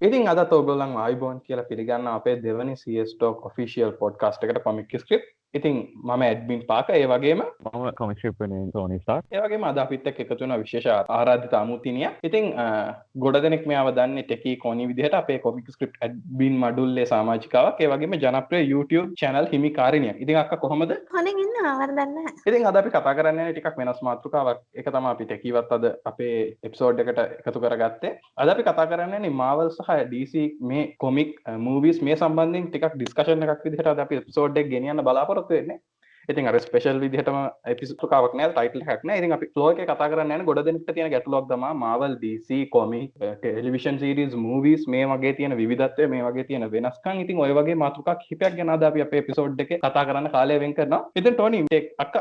ඉතින් අද ඔගොලන් අයිබෝන් කියලා පිළිගන්න අපේ දෙවනි සිස්ටෝක් ඔෆිසිියල් පොඩ්කාස්ට එකට කොමික් ස්ක්‍රප් ඉතින් මම ඇඩ්බින් පාක ඒ වගේම මම කොමික්ෂපන තෝනිසා ඒවගේ මද අපිත් එකතුන විශේෂ ආරාධිත අමුතිනිය ඉතින් ගොඩ දෙනෙක් මෙයාව දන්න ටෙකි කොනි විදිහට අපේ කොමික් ස්ක්‍රප් ඇඩ්බින් මඩුල්ලේ සාමාජිකාවක්. ඒවගේම ජනප්‍රය YouTube චැනල් හිමි කාරණය ඉතින් අක්ක කොහොමද? හොනගන්න ආවරදන්න ඉතින් අද අපි කතා කරන්න ටිකක් වෙනස් මාතෘකාවක්. එක තම අපි ටෙකිවත් අද අපේ එප්සෝඩ් එකට එකතු කරගත්තේ. අද අපි කතා කරන්නේ මාවල් සහ ඩීසි මේ කොමික් මූවිස් මේ සම්බන්ධින් ටිකක් ඩිස්කශන එකක් විදිහට අද අපි එප්සෝඩ් ගෙනියන්න බලාපොර බලාපොරොත්තු වෙන්නේ ඉතින් අර ස්පේෂල් විදිහටම එපිසුකාවක් නෑ ටයිටල් හැක්න ඉතින් අපි ෆ්ලෝ එක කතා කරන්න ගොඩ දෙනෙක්ට තියෙන ගැටලුවක් තමා Marvel DC comic television series movies මේ වගේ තියෙන විධත්වය මේ වගේ තියෙන වෙනස්කම්. ඉතින් ඔය වගේ මාතෘකක් හිපයක් ගැන අද අපි අපේ එපිසෝඩ් එක කතා කරන්න කාලය වෙන් කරනවා. ඉතින් ටෝනි අක්ක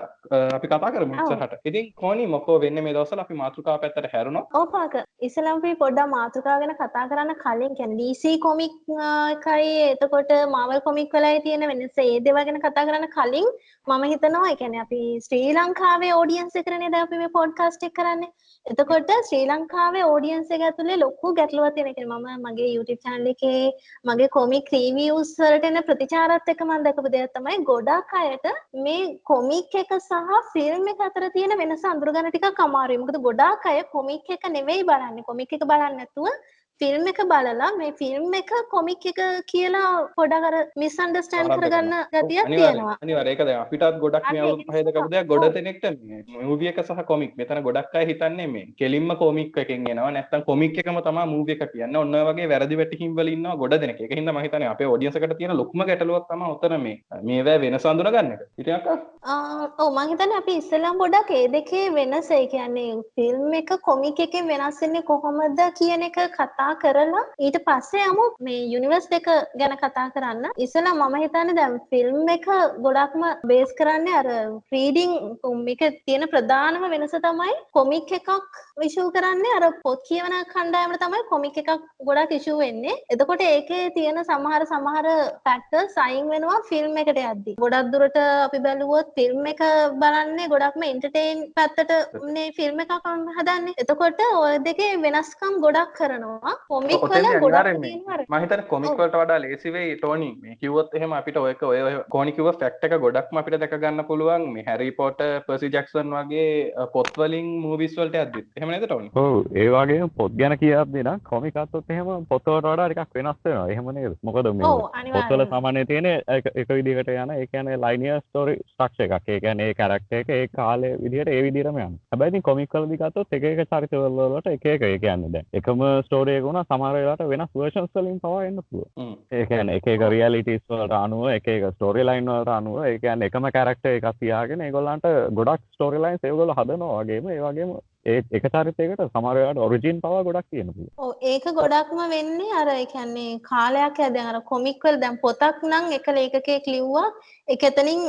අපි කතා කරමු ඉස්සරහට. ඉතින් කොනි මොකෝ වෙන්නේ මේ දවස්වල? අපි මාතෘකාව පැත්තට හැරුණා. ඕපාක. ඉස්සලම් අපි පොඩ්ඩක් මාතෘකා ගැන කතා කරන්න කලින් කියන්නේ DC කොමික් එකයි. එතකොට මාවල් කොමික් වලයි තියෙන වෙනස. ඒ දේවල් ගැන කතා කරන්න කලින් මම හිතනවා එකැන අපි ශ්‍රී ලංකාවේ ඕඩියන්ස කරනේ ද අපි මේ පොඩ්කාස්ට් එක කරන්නේ. එතකොට ශ්‍රී ලංකාවේ ඕඩියන්ස එක ඇතුලේ ලොකු ගැටලුවක් තියෙන එක මම මගේ YouTube channel එකේ මගේ කොමික් රිවිව්ස් වලට එන ප්‍රතිචාරات එක මම දැකපු දෙයක් තමයි ගොඩක් අයට මේ කොමික් එක සහ ෆිල්ම් එක අතර තියෙන වෙනස අඳුරගන්න ටිකක් අමාරුයි. මොකද ගොඩාක් අය කොමික් එක නෙවෙයි බලන්නේ. කොමික් එක බලන්නේ නැතුව ෆිල්ම් එක බලලා මේ ෆිල්ම් එක කොමික් එක කියලා පොඩක් අර මිස්අන්ඩර්ස්ටෑන්ඩ් කරගන්න ගතියක් තියෙනවා. දැන් අපිටත් ගොඩක් මේ අවුරුදු පහේ දකපු දෙයක් ගොඩ දෙනෙක්ට මේ මූවි එක සහ කොමික් මෙතන ගොඩක් අය හිතන්නේ මේ කෙලින්ම කොමික් එකෙන් එනවා නැත්නම් කොමික් එකම තමයි මූවි එක කියන්නේ. ඔන්න ඔය වගේ වැරදි වැටහීම් වල ඉන්නවා ගොඩ දෙනෙක්. ඒක හින්දා මම හිතන්නේ අපේ ඔඩියන්ස් එකට තියෙන ලොකුම ගැටලුවක් තමයි උතන මේ මේවැ වෙනස අඳුන ගන්න එක. ඉතින් ඔව් මම හිතන්නේ අපි ඉස්සෙල්ලාම පොඩක් ඒ දෙකේ වෙනස ඒ කියන්නේ ෆිල්ම් එක කොමික් එකෙන් වෙනස් වෙන්නේ කොහොමද කියන එක කතා කතා කරලා ඊට පස්සේ යමු මේ යුනිවර්ස් එක ගැන කතා කරන්න. ඉස්සලා මම හිතන්නේ දැන් ෆිල්ම් එක ගොඩක්ම බේස් කරන්නේ අර රීඩිං මේක තියෙන ප්‍රධානම වෙනස තමයි කොමික් එකක් විෂූ කරන්නේ. අර පොත් කියවන කණ්ඩායමට තමයි කොමික් එකක් ගොඩක් ඉෂූ වෙන්නේ. එතකොට ඒකේ තියෙන සමහර සමහර ෆැක්ටර් සයින් වෙනවා ෆිල්ම් එකට යද්දි. ගොඩක් දුරට අපි බැලුවොත් ෆිල්ම් එක බලන්නේ ගොඩක්ම එන්ටර්ටේන් පැත්තට මේ ෆිල්ම් එකක් හදන්නේ. එතකොට ඔය දෙකේ වෙනස්කම් ගොඩක් කරනවා. කොමික් වල ගොඩක් මහිතන කොමික්වලට වඩා ලේසිවෙයි ටෝනි මේ කිවොත් එහෙම අපිට ඔයක ඔය කෝනිකිව ෆැක්ට එක ගොඩක්ම අපිට දැක ගන්න පුළුවන්. මේ හැරි පොට පසි ජක්සන් වගේ පොත්වලින් මූවිස්වලට ඇද එහෙම නද ටවන ඔහු ඒවාගේ පොත් ගැන කියදදින කොමිකත්ොත් එහෙම පොත්තවට වඩා එකක් වෙනස්වෙනවා එහෙමනේ මොකද මේ පොත්වල සාමානය තියෙන එක විදිකට යන එකන ලයිනිය ස්ටෝරි ස්ටක්ෂ එකක්. ඒකැන ඒ කරක්ට එක ඒ කාලේ විදිහට ඒ විදිරම යන හැබැයි කොමික්වල දිගත්තොත් එක එක චරිතවල්ලට එක එක ඒ කියන්නද එකම ස්ටෝරයකුණ සමරලාට වෙනස් වර්ෂන්ස් වලින් පවා එන්න පුළුව ඒකන එක එක රියලිටිස් වලට අනුව එක එක ස්ටෝරි ලයින් වලට අනුව ඒකන් එකම කැරක්ට එකක් තියාගෙන ඒගොල්ලන්ට ගොඩක් ස්ටෝරි ලයින් ඒගොල්ල හදනවා වගේම ඒ එක චරිතයකට සමරයට ඔරිජින් පවා ගොඩක් තියෙනපු ඕ ඒක ගොඩක්ම වෙන්නේ අර එකන්නේ කාලයක් ඇද අර කොමික්වල් දැම් පොතක් නං එක ලේකකෙක් ලිව්වා. එක එතනින්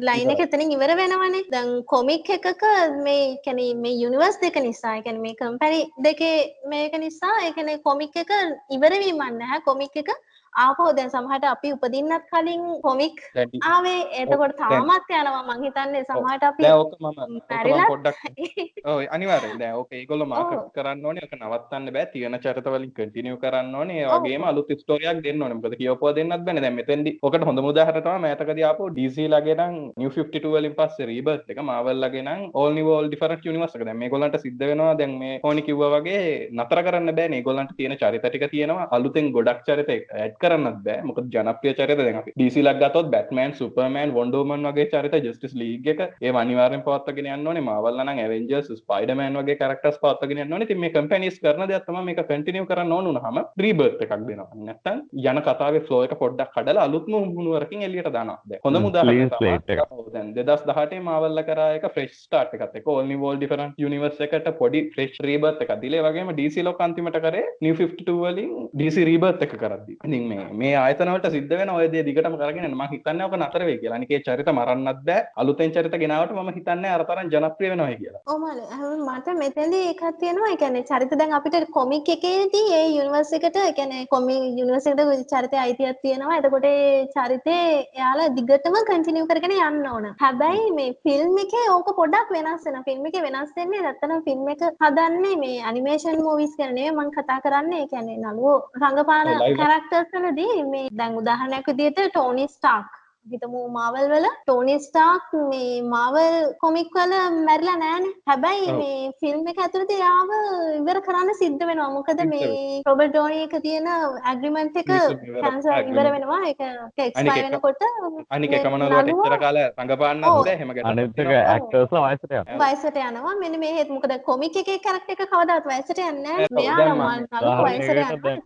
ලයින එක එතනින් ඉවර වෙනවනේ. දැන් කොමික් එකක මේ කැන මේ යුනිවර්ස් දෙක නිසා එකැන මේ කම්පැරි දෙකේ මේක නිසා එකන කොමික් එක ඉවරවීමන්න හැ කොමික් එක ආපහු දැන් සමහරට අපි උපදින්නත් කලින් කොමික් ආවේ. එතකොට තාමත් යනවා. මං හිතන්නේ සමහරට අපි ඕක මම පොඩ්ඩක් ඔව් අනිවාර්යෙන්. දැන් ඕක ඒගොල්ලෝ මාකට් කරන්න ඕනේ. ඒක නවත්තන්න බෑ. තියෙන චරිත වලින් කන්ටිනියු කරන්න ඕනේ. ඒ වගේම අලුත් ස්ටෝරියක් දෙන්න ඕනේ. මොකද කියවපුවා දෙන්නත් බෑනේ දැන් මෙතෙන්දි ඔකට හොඳම උදාහරණ තමයි මෑතකදී ආපු DC ලගේ නම් New 52 වලින් පස්සේ රීබර්ත් එක. මාවල් ලගේ නම් All New All Different Universe එක. දැන් මේගොල්ලන්ට සිද්ධ වෙනවා. දැන් මේ ඕනි කිව්වා වගේ නතර කරන්න බෑනේ ඒගොල්ලන්ට තියෙන චරිත ටික තියෙනවා. අලුතෙන් ගොඩක් චරිත ඇඩ් කරන්නත් බෑ. මොක ජනප්‍රිය චරිත දැන් අපි DC ලක් ගත්තොත් බැට්මෑන් සුපර්මෑන් වොන්ඩර් වුමන් වගේ චරිත ජස්ටිස් ලීග් එක ඒ අනිවාර්යෙන් පවත්වාගෙන යන්න ඕනේ. මාවල් නම් ඇවෙන්ජර්ස් ස්පයිඩර්මෑන් වගේ කැරක්ටර්ස් පවත්වාගෙන යන්න ඉතින් මේ කම්පැනිස් කරන දෙයක් තමයි මේක කන්ටිනියු කරන්න ඕන වුනහම රීබර්ත් එකක් දෙනවා. නැත්තම් යන කතාවේ ෆ්ලෝ එක පොඩ්ඩක් කඩලා අලුත්ම මුණුවරකින් එළියට දානවා. දැන් හොඳම උදාහරණයක් තමයි දැන් 2018 මාවල් කරා එක ෆ්‍රෙෂ් ස්ටාර්ට් එකත් නිව් වෝල් ඩිෆරන්ට් යුනිවර්ස් එකට පොඩි ෆ්‍රෙෂ් රීබර්ත් එකක්. දීලා DC ලොක් අන්තිමට කරේ නිව් 52 වලින් DC රීබර්ත් එක කරද්දි. ඉතින් මේ මේ ආයතනවලට සිද්ධ වෙන ඔය දේ දිගටම කරගෙන මම හිතන්නේ ඔක නතර වෙයි කියලා. අනිකේ චරිත මරන්නත් බෑ. අලුතෙන් චරිත ගෙනාවට මම හිතන්නේ අර තරම් ජනප්‍රිය වෙනවා කියලා. ඔව් මල මට මෙතනදී එකක් තියෙනවා. කියන්නේ චරිත දැන් අපිට කොමික් එකේදී ඒ යුනිවර්ස් එකට ඒ කියන්නේ කොමික් යුනිවර්ස් එකට චරිතය අයිතියක් තියෙනවා. එතකොට ඒ චරිතේ එයාලා දිගටම කන්ටිනියු කරගෙන යන්න ඕන. හැබැයි මේ ෆිල්ම් එකේ ඕක පොඩ්ඩක් වෙනස් වෙනවා. ෆිල්ම් එකේ වෙනස් වෙන්නේ නැත්තම් ෆිල්ම් එක හදන්නේ මේ ඇනිමේෂන් මූවිස් නෙවෙයි මම කතා කරන්නේ. ඒ කියන්නේ නළුවෝ රඟපාන කැරක්ටර්ස් වලදී මේ දැන් උදාහරණයක් විදිහට ටෝනි ස්ටාක් හිතමු මාවල් වල ටෝනි ස්ටාක් මේ මාවල් කොමික් වල මැරිලා නෑනේ. හැබැයි මේ ෆිල්ම් එක ඇතුළත යාව ඉවර කරන්න සිද්ධ වෙනවා. මොකද මේ රොබර්ට් ඩෝනි එක තියෙන ඇග්‍රීමන්ට් එක කැන්සල් ඉවර වෙනවා. ඒක එක්ස්පයර් වෙනකොට අනික එකම නළුවට එච්චර කාල රඟපාන්නත් බෑ එහෙම ගැන. අනිත් එක ඇක්ටර්ස්ලා වයසට යනවා. වයසට යනවා. මෙන්න මේ හේතු මොකද කොමික් එකේ කැරක්ටර් එක කවදාවත් වයසට යන්නේ නෑ. මෙයා නළු වයසට යනවා.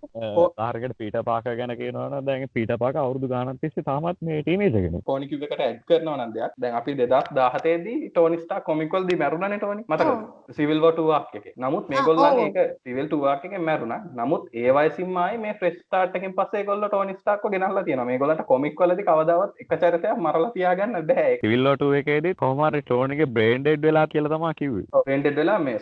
උදාහරණයකට පීටර් පාකර් ගැන කියනවනම් දැන් පීටර් පාකර් අවුරුදු ගාණක් තිස්සේ තාමත් මේ ටීනේජර් කිව් එකට ඇඩ් කරනවා නම් දෙයක්. දැන් අපි 2017 දී ටෝනි ස්ටාක් කොමික් වලදී මැරුණානේ ටෝනි. මතකද? සිවිල් වෝ 2 ආක් එකේ. නමුත් මේගොල්ලන් ඒක සිවිල් 2 ආක් එකෙන් මැරුණා. නමුත් ඒ වයසින්ම ආයේ මේ ෆ්‍රෙෂ් ස්ටාර්ට් එකෙන් පස්සේ ඒගොල්ලෝ ටෝනි ස්ටාක්ව ගෙනල්ලා තියෙනවා. මේගොල්ලන්ට කොමික් වලදී කවදාවත් එක චරිතයක් මරලා තියාගන්න බෑ. සිවිල් වෝ 2 එකේදී කොහොම හරි ටෝනිගේ බ්‍රේන් ඩෙඩ් වෙලා කියලා තමයි කිව්වේ. ඔව් බ්‍රේන් ඩෙඩ් වෙලා මේ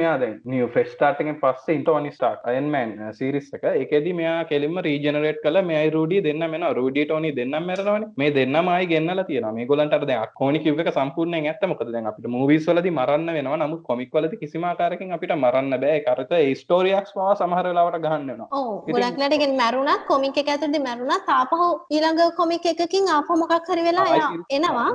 මෙයා නිව් ෆ්‍රෙෂ් ස්ටාර්ට් එකෙන් පස්සේ ටෝනි ස්ටාර්ක් අයන් මෑන් සීරීස් එක. ඒකෙදී මෙයා කෙලින්ම රීජෙනරේට් කළා මෙයයි රූඩි දෙන්නම එනවා. රූඩි ටෝනි දෙන්නම මැරෙනවනේ. මේ දෙන්නම ආයි ගෙන්නලා තියෙනවා. මේගොල්ලන්ට අර දැන් අක්කෝනි කිව් එක සම්පූර්ණයෙන් ඇත්ත. මොකද දැන් අපිට මූවීස් වලදී මරන්න වෙනවා. නමුත් කොමික් වලදී කිසිම ආකාරයකින් අපිට මරන්න බෑ. ඒක අරත ඒ ස්ටෝරි ආක්ස් පවා සමහර වෙලාවට ගහන්න වෙනවා. ඔව්. ගොඩක් ලට කියන්නේ මැරුණත් කොමික් එක ඇතුළේ මැරුණත් ආපහු ඊළඟ කොමික් එකකින් ආපහු මොකක් හරි වෙලා එනවා.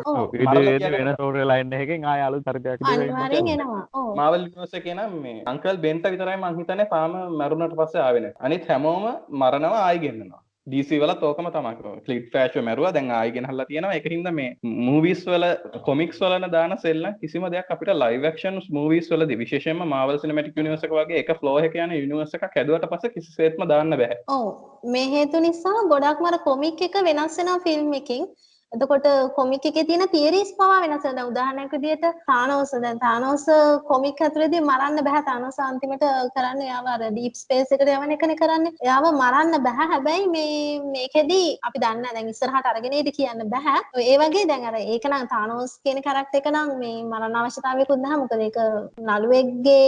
වෙන ස්ටෝරි ලයින් එකකින් ආය අලුත් චරිතයක් අනිවාර්යෙන් එනවා. මාවල් යුනිවර්ස් එකේ නම් මේ අංකල් බෙන්ට විතරයි මං හිතන්නේ. තාම මැරුණට පස්සේ ආවේ නැහැ. අනිත් හැමෝම මරනවා ආයි ගෙන්නනවා ඩීසි වල තෝකම තමක් ක්ලිට් ෆෑෂ මැරුව. දැන් ආයිගෙන හල්ලා තියෙනවා. එක හින්ද මේ මූවිස් වල කොමික්ස් වලන දාන සෙල්ල කිසිම දෙයක් අපිට ලයිවක්ෂන් මූවිස් වල විශේෂම මාවල් සිනමටික් යනිවර්සක වගේ එක ෆ්ලෝහ යන යනිවර්ස එක හැදුවට පස කිසිසේත්ම දාන්න බෑ. ඔව්. මේ හේතු නිසා ගොඩක් මර කොමික් එක වෙනස් වෙනවා ෆිල්ම් එකකින්. එතකොට කොමික් එකේ තියෙන තියරිස් පවා වෙනස් වෙනවා. උදාහරණයක් විදිහට තානෝස් දැන් තානෝස් කොමික් ඇතුළේදී මරන්න බෑ. තානෝස් අන්තිමට කරන්නේ එයාව අර ඩීප් ස්පේස් එකට යවන එකනේ කරන්නේ. එයාව මරන්න බෑ. හැබැයි මේ මේකෙදී අපි දන්නේ දැන් ඉස්සරහට අරගෙන ඉද කියන්න බෑ. ඒ වගේ දැන් අර ඒක නම් තානෝස් කියන කරක්ටර් එක නම් මේ මරණ අවශ්‍යතාවයකුත් නැහැ. මොකද ඒක නළුවෙක්ගේ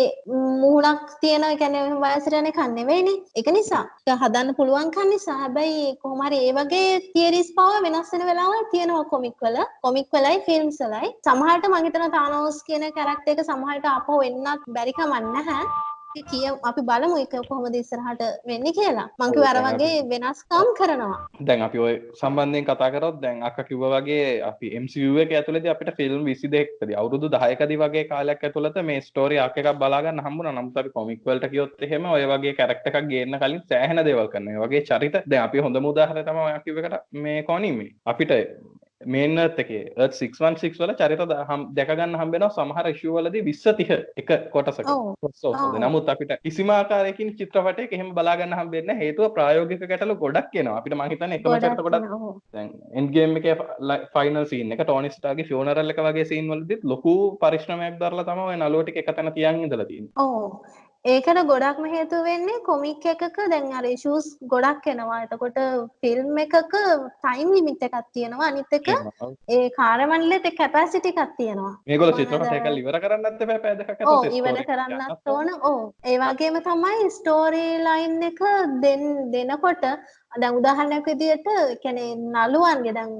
මූණක් තියෙන කියන්නේ වයසට යන එකක් නෙවෙයිනේ. ඒක නිසා ඒක හදන්න පුළුවන් කන් නිසා. හැබැයි කොහොම හරි ඒ වගේ තියරිස් පවා වෙනස් වෙන වෙලාවල් තියෙනවා කොමික් වල. කොමික් වලයි ෆිල්ම්ස් වලයි. සමහරට මම හිතනවා තානෝස් කියන කැරක්ටර් එක සමහරට ආපහු එන්නත් බැරි කමක් නැහැ. කිය අපි බලමු එක කොහොමද ඉස්සරහට වෙන්නේ කියලා මං කිව්ව අර වගේ වෙනස්කම් කරනවා දැන් අපි ওই සම්බන්ධයෙන් කතා කරොත් දැන් අක්කා කිව්වා වගේ අපි MCU එක ඇතුළතදී අපිට ෆිල්ම් 22කදී අවුරුදු 10කදී වගේ කාලයක් ඇතුළත මේ ස්ටෝරි ආක් එකක් බලා ගන්න හම්බුණා නමුත් අපි කොමික් වලට කියොත් එහෙම ඔය වගේ කැරක්ටර් එකක් ගේන්න කලින් සෑහෙන දේවල් කරනවා. ඒ වගේ චරිත දැන් අපි තමයි ඔය කිව්ව එකට මේ කොනිමි. අපිට මේනත් එකේ. 616 වල චරිත දැකගන්න හම්බෙනවා සමහර ඉෂුව වලදී 20 30 එක කොටසක. නමුත් අපිට කිසිම ආකාරයකින් චිත්‍රපටයක එහෙම බලා ගන්න හම්බෙන්නේ හේතුව ප්‍රායෝගික ගැටලු ගොඩක් එනවා. අපිට මං හිතන්නේ එකම චරිත ගොඩක් දැන් එන්ඩ් ගේම් එකේ ෆයිනල් සීන් එක ටෝනි ස්ටාර්ගේ ෆියුනරල් එක වගේ සීන් වලදීත් ලොකු පරිශ්‍රමයක් දරලා නළුව ටික එක තැන තියන් තියෙන්නේ. ඔව් ඒකට ගොඩක්ම හේතු වෙන්නේ කොමික් එකක දැන් අර ඉෂුස් ගොඩක් එනවා. එතකොට ෆිල්ම් එකක ටයිම් ලිමිට් එකක් තියෙනවා. අනිත් එක ඒ කාර්යමණ්ඩලෙට කැපැසිටි එකක් තියෙනවා. චිත්‍රපටය එකක් ඉවර කරන්නත්. ඔව් ඉවර කරන්නත් ඕන. ඔව්. ඒ වගේම තමයි ස්ටෝරි ලයින් එක දෙන්න දෙනකොට දැන් උදාහරණයක් විදිහට කියන්නේ නළුවන්ගේ දැන්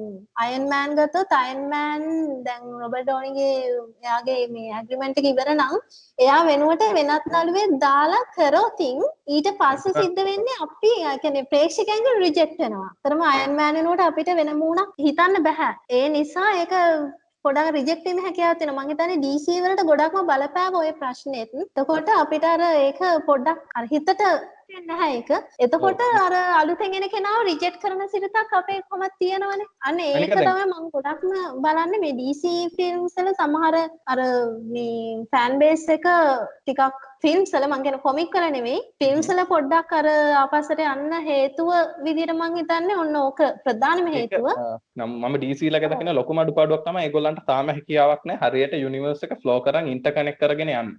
අයන් මෑන් ගත්තොත් අයන් මෑන් දැන් රොබර්ට් ඩෝනිගේ එයාගේ මේ ඇග්‍රීමන්ට් එක ඉවර නම් එයා වෙනුවට වෙනත් නළුවෙක් දාලා කරොතින් ඊට පස්සේ සිද්ධ වෙන්නේ අපි කියන්නේ ප්‍රේක්ෂකයන්ගෙන් රිජෙක්ට් වෙනවා. තරම අයන් මෑන් වෙනුවට අපිට වෙන මූණක් හිතන්න බෑ. ඒ නිසා ඒක පොඩක් රිජෙක්ට් වෙන හැකියාවක් තියෙනවා. මං හිතන්නේ DC වලට ගොඩක්ම බලපෑව ওই ප්‍රශ්නේත්. එතකොට අපිට අර ඒක පොඩ්ඩක් අර හිතට නැහැ ඒක. එතකොට අර අලුතෙන් එන කෙනාව රිජෙක්ට් කරන සිරිතක් අපේ කොහොමද තියෙනවනේ. අන්න ඒක තමයි මම ගොඩක්ම බලන්නේ මේ DC ෆිල්ම්ස් වල සමහර අර මේ ෆෑන් බේස් එක ටිකක් ෆිල්ම්සල මං කියන කොමික් කල නෙවෙයි ෆිල්ම්සල පොඩ්ඩක් අර ආපස්සට යන්න හේතුව විදිහට මං හිතන්නේ ඔන්න ඕක ප්‍රධානම හේතුව නම් මම ඩීසීලක දකින ලොකුම අඩුපාඩුවක් තමයි ඒගොල්ලන්ට තාම හැකියාවක් නැහැ හරියට යුනිවර්ස් එක ෆ්ලෝ කරන් ඉන්ටර්කනෙක්ට් කරගෙන යන්න.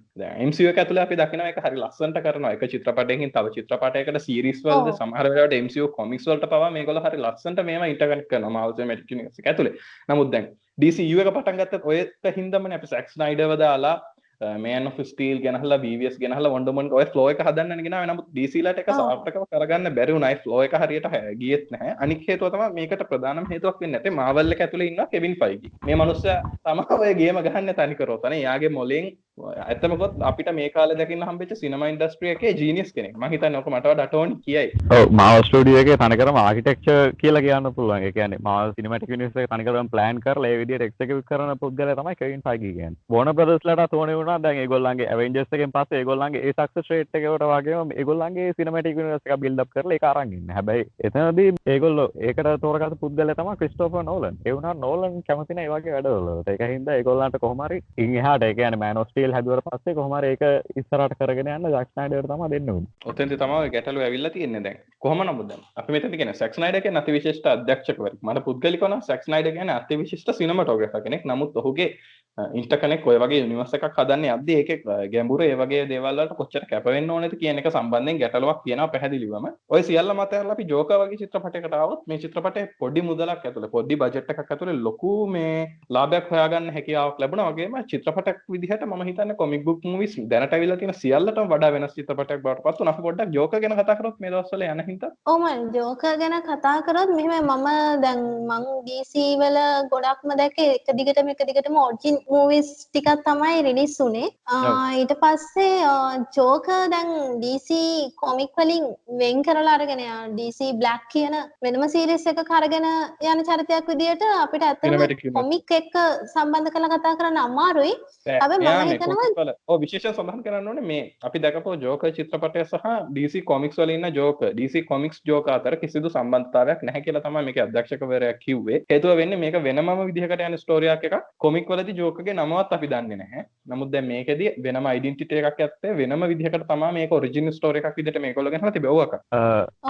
එක ඇතුලේ අපි දකිනවා ඒක හරි ලස්සනට කරනවා. එක චිත්‍රපටයකින් තව චිත්‍රපටයකට සීරීස් වලද සමහර වෙලාවට MCU කොමික්ස් වලට පවා මේගොල්ලෝ හරි ලස්සනට මේවා ඉන්ටර්කනෙක්ට් කරනවා Marvel Cinematic Universe එක ඇතුලේ. නමුත් දැන් DCU එක පටන් ගත්තත් ඔයත් හින්දාමනේ අපි සැක් ස්නයිඩර්ව දාලා මේන් ස්ටීල් ගෙනහලා VVS ගෙනහලා වොන්ඩර් වුමන් ඔය ෆ්ලෝ එක හදන්න ගෙනාවේ නමුත් DC ලට එක සාර්ථකව කරගන්න බැරි වුණයි ෆ්ලෝ එක හරියට ගියෙත් නැහැ. අනික් හේතුව තමයි මේකට ප්‍රධානම හේතුවක් වෙන්නේ නැත්තේ මාවල් එක ඇතුලේ ඉන්නවා කෙවින් ෆයිගි මේ මනුස්සයා තමයි ඔය ගේම ගහන්නේ තනිකරව තනේ එයාගේ මොලෙන් ඇත්තමකොත් අපිට මේ කාල දකින්න හම්බෙච්ච සිනම ඉන්ඩස්ට්‍රිය එකේ ජීනියස් කෙනෙක්. මම හිතන්නේ ඔක මට වඩා ටෝනි කියයි. ඔව් මාව ස්ටුඩියෝ එකේ තනිකරම ආකිටෙක්චර් කියලා කියන්න පුළුවන්. ඒ කියන්නේ මාව සිනමැටික් යුනිවර්ස් එක තනිකරම ප්ලෑන් කරලා ඒ විදිහට එක්සිකියුට් කරන පුද්ගලයා තමයි කෙවින් ෆයිගි කියන්නේ. වෝනර් බ්‍රදර්ස්ලාට ඕනේ වුණා. දැන් ඒගොල්ලන්ගේ ඇවෙන්ජර්ස් එකෙන් පස්සේ ඒගොල්ලන්ගේ ඒ සක්සස් රේට් එකකට වගේම ඒගොල්ලන්ගේ සිනමැටික් යුනිවර්ස් එක බිල්ඩ් අප් කරලා ඒක අරන් ඉන්නේ. හැබැයි එතනදී ඒගොල්ලෝ ඒකට තෝරගත්ත පුද්ගලයා තමයි ක්‍රිස්ටෝෆර් නෝලන් ඒ වුණා නෝලන් කැමති නැහැ ඒ වගේ වැඩවලට. ඒක හින්දා ඒගොල්ලන්ට කොහොම හරි ඉන් එහාට ඒ කියන්නේ මෑන් ඔෆ් ස්ටීල් හැදුවට පස්සේ කොහොම හරි ඒක ඉස්සරහට කරගෙන යන්න ජැක් ස්නයිඩර්ට තමයි දෙන්න ඕනේ. ඔතෙන්ද තමයි ගැටලුව ඇවිල්ලා තියෙන්නේ දැන්. කොහොම නමුත් දැන් අපි මෙතන කියන්නේ සැක් ස්නයිඩර් කියන්නේ අතිවිශිෂ්ට අධ්‍යක්ෂකවරයෙක්. මට පුද්ගලිකව නම් සැක් ස්නයිඩර් කියන්නේ අතිවිශිෂ්ට සිනමටෝග්‍රැෆර් කෙනෙක්. නමුත් ඔහුගේ ඉන්ටර්කනෙක් ඔය වගේ යුනිවර්ස් එකක් හදන්නේ යද්දී ඒකේ ගැඹුර ඒ වගේ දේවල් වලට කොච්චර කැප වෙන්න ඕනේද කියන එක සම්බන්ධයෙන් ගැටලුවක් කියනවා පැහැදිලිවම. ඔය සියල්ල මත ඇරලා අපි ජෝකර් වගේ චිත්‍රපටයකට ආවොත් මේ චිත්‍රපටයේ පොඩි මුදලක් ඇතුළේ පොඩි බජට් එකක් ඇතුළේ ලොකු මේ ලාභයක් හොයාගන්න හැකියාවක් ලැබුණා වගේම චිත්‍රපටයක් විදිහට මම හිතන්නේ කොමික් බුක් මූවිස් දැනට ඇවිල්ලා තියෙන සියල්ලටම වඩා වෙනස් චිත්‍රපටයක් බවට පත් වුණා. අපි පොඩ්ඩක් ජෝකර් ගැන කතා කරොත් මේ දවස්වල යන හින්දා. ඔව් මම ජෝකර් ගැන කතා කරොත් මෙහෙම මම දැන් මං DC වල ගොඩක්ම දැක්ක එක දිගටම එක දිගටම ඔරිජින් මූවිස් ටිකක් තමයි රිලිස් වුණේ. ඊට පස්සේ ජෝකර් දැන් DC කොමික් වලින් වෙන් කරලා අරගෙන DC බ්ලැක් කියන වෙනම සීරීස් එකක අරගෙන යන චරිතයක් විදිහට අපිට ඇත්තටම කොමික් එක්ක සම්බන්ධ කරලා කතා කරන්න අමාරුයි. හැබැයි මම හිතනවා ඔව් විශේෂයෙන් සඳහන් කරන්න ඕනේ මේ අපි දැකපු ජෝකර් චිත්‍රපටය සහ DC කොමික්ස් වල ඉන්න ජෝකර් DC කොමික්ස් ජෝකර් අතර කිසිදු සම්බන්ධතාවයක් නැහැ කියලා තමයි මේකේ අධ්‍යක්ෂකවරයා කිව්වේ. හේතුව වෙන්නේ මේක වෙනමම විදිහකට යන ස්ටෝරියක් එකක්. කොමික් වලදී ජෝකර්ගේ නමවත් අපි දන්නේ නැහැ. නමුත් දැන් මේකෙදී වෙනම ඩෙන්ටිටි එකක් ඇත්තේ වෙනම විදිහකට තමයි මේක ඔරිජිනල් ස්ටෝරි එකක් විදිහට මේගොල්ලෝ ගෙනලා තිබෙව්වක.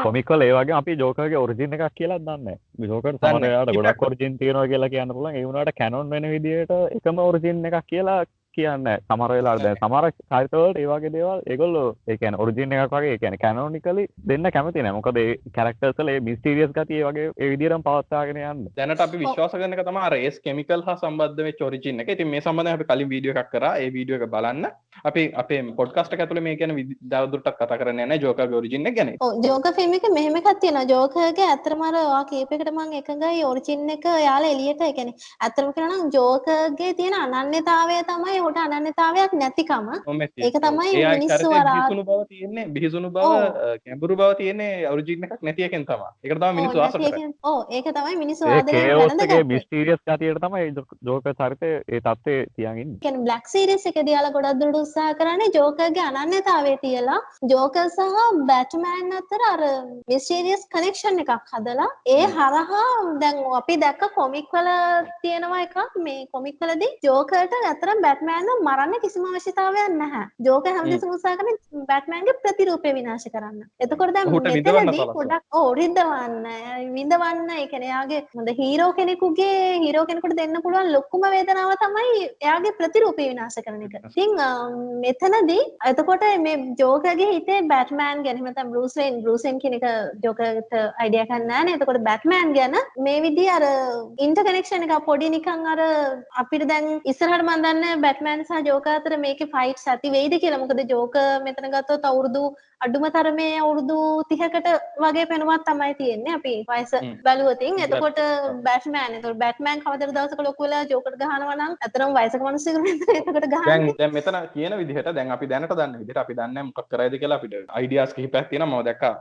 කොමික් වල ඒ වගේ අපි ජෝකර්ගේ ඔරිජින් එකක් කියලා දන්නේ සමහර වෙලාවට ගොඩක් ඔරිජින් තියෙනවා කියලා කියන්න පුළුවන්. ඒ වුණාට කැනොන් වෙන විදිහට එකම ඔරිජින් එකක් කියලා කියන්න සමර වෙලා දැ සමර චරිතවලට ඒවාගේ දේවල් ඒගොල්ලෝ ඒකන ඔරිජින එකක් වගේ කියන කැනෝනිකලි දෙන්න කැමති නමකද කැරක්ටර්සල මිස්ටීරියස් ගතිය වගේ ඒවිදිරම් පවත්තාගෙන යන්න. දැනට අපි විශ්වාස කරන තම රේස් කෙමිකල් හා සම්බන්ධ චොරිචින්න එක. ති මේ සම්බඳ අපි කලින් වීඩියෝ එකක් කර. ඒ වීඩියෝ එක බලන්න. අපි අපේ පොඩ්කස්ට ඇතුළ මේ කියන දවදුරටක් කතා කරන්න න ජෝක ෝරිජින්න ගැන. ජෝක ෆිල්ම් එක මෙහෙම කත්තියෙන ජෝකගේ ඇතරමරවා කේපකට මං එකඟයි ඔරිචින්න එක යාල එලියට එකන ඇතරම කරනම් ජෝකගේ තියෙන අනන්‍යතාවය තමයි හොට අනන්‍යතාවයක් නැතිකම. ඒක තමයි මිනිස්සු බිහිසුණු බව තියෙන්නේ. බිහිසුණු බව කැඹුරු බව තියෙන්නේ ඔරිජින් එකක් නැතියකෙන් තමයි. ඒක තමයි මිනිස්සු ආස ඔව් ඒක තමයි මිනිස්සු ආදරේ මිස්ටීරියස් ගතියට තමයි ජෝකර් චරිතය ඒ තත්ත්වයේ තියන් ඉන්නේ. කියන්නේ බ්ලැක් සීරීස් එකේදී යාලා ගොඩක් දුරට උත්සාහ කරන්නේ ජෝකර්ගේ අනන්‍යතාවය තියලා ජෝකර් සහ බැට්මෑන් අතර අර මිස්ටීරියස් කනෙක්ෂන් එකක් හදලා ඒ හරහා දැන් අපි දැක්ක කොමික් වල තියෙනවා එකක්. මේ කොමික් වලදී ජෝකර්ට අතරම බැට්මෑන් මරන්න කිසිම අවශ්‍යතාවයක් නැහැ. ජෝකර් හැමදෙස්සම උත්සාහ කරන්නේ බැට්මෑන්ගේ ප්‍රතිරූපය විනාශ කරන්න. එතකොට දැන් මෙතනදී පොඩක් ඔව් රිද්දවන්න, විඳවන්න, ඒ කියන්නේ එයාගේ හොඳ හීරෝ කෙනෙකුගේ හීරෝ කෙනෙකුට දෙන්න පුළුවන් ලොකුම වේදනාව තමයි එයාගේ ප්‍රතිරූපය විනාශ කරන එක. ඉතින් මෙතනදී එතකොට මේ ජෝකර්ගේ හිතේ බැට්මෑන් ගැන එහෙම නැත්නම් බෲස් වෙයින් බෲස් වෙයින් කියන එක ජෝකර්ට අයිඩියා ගන්න නැහැ නේ. එතකොට බැට්මෑන් ගැන මේ විදිහ අර ඉන්ටර්කනෙක්ෂන් එක පොඩි නිකන් අර අපිට දැන් ඉස්සරහට මම දන්නේ බැට්මෑන් සහ ජෝක අතර මේක ෆයිට් ඇති වෙයිද කියලා? මොකද ජෝක මෙතන ගත්තොත් අවුරුදු අඩුම තරමේ අවුරුදු තිහකට වගේ පෙනුමක් තමයි තියෙන්නේ අපි වයස බැලුවතින්. එතකොට බැට්මෑන් එතකොට බැට්මෑන් කවදර දවසක ලොකු වෙලා ජෝකට ගහනවා නම් අතරම වයසක මිනිස්සුෙකුට එතකොට ගහන්නේ. දැන් මෙතන කියන විදිහට දැන් අපි දැනට දන්න විදිහට අපි දන්නේ මොකක් කරයිද කියලා අපිට අයිඩියාස් කිහිපයක් තියෙනවා. මම දැක්කා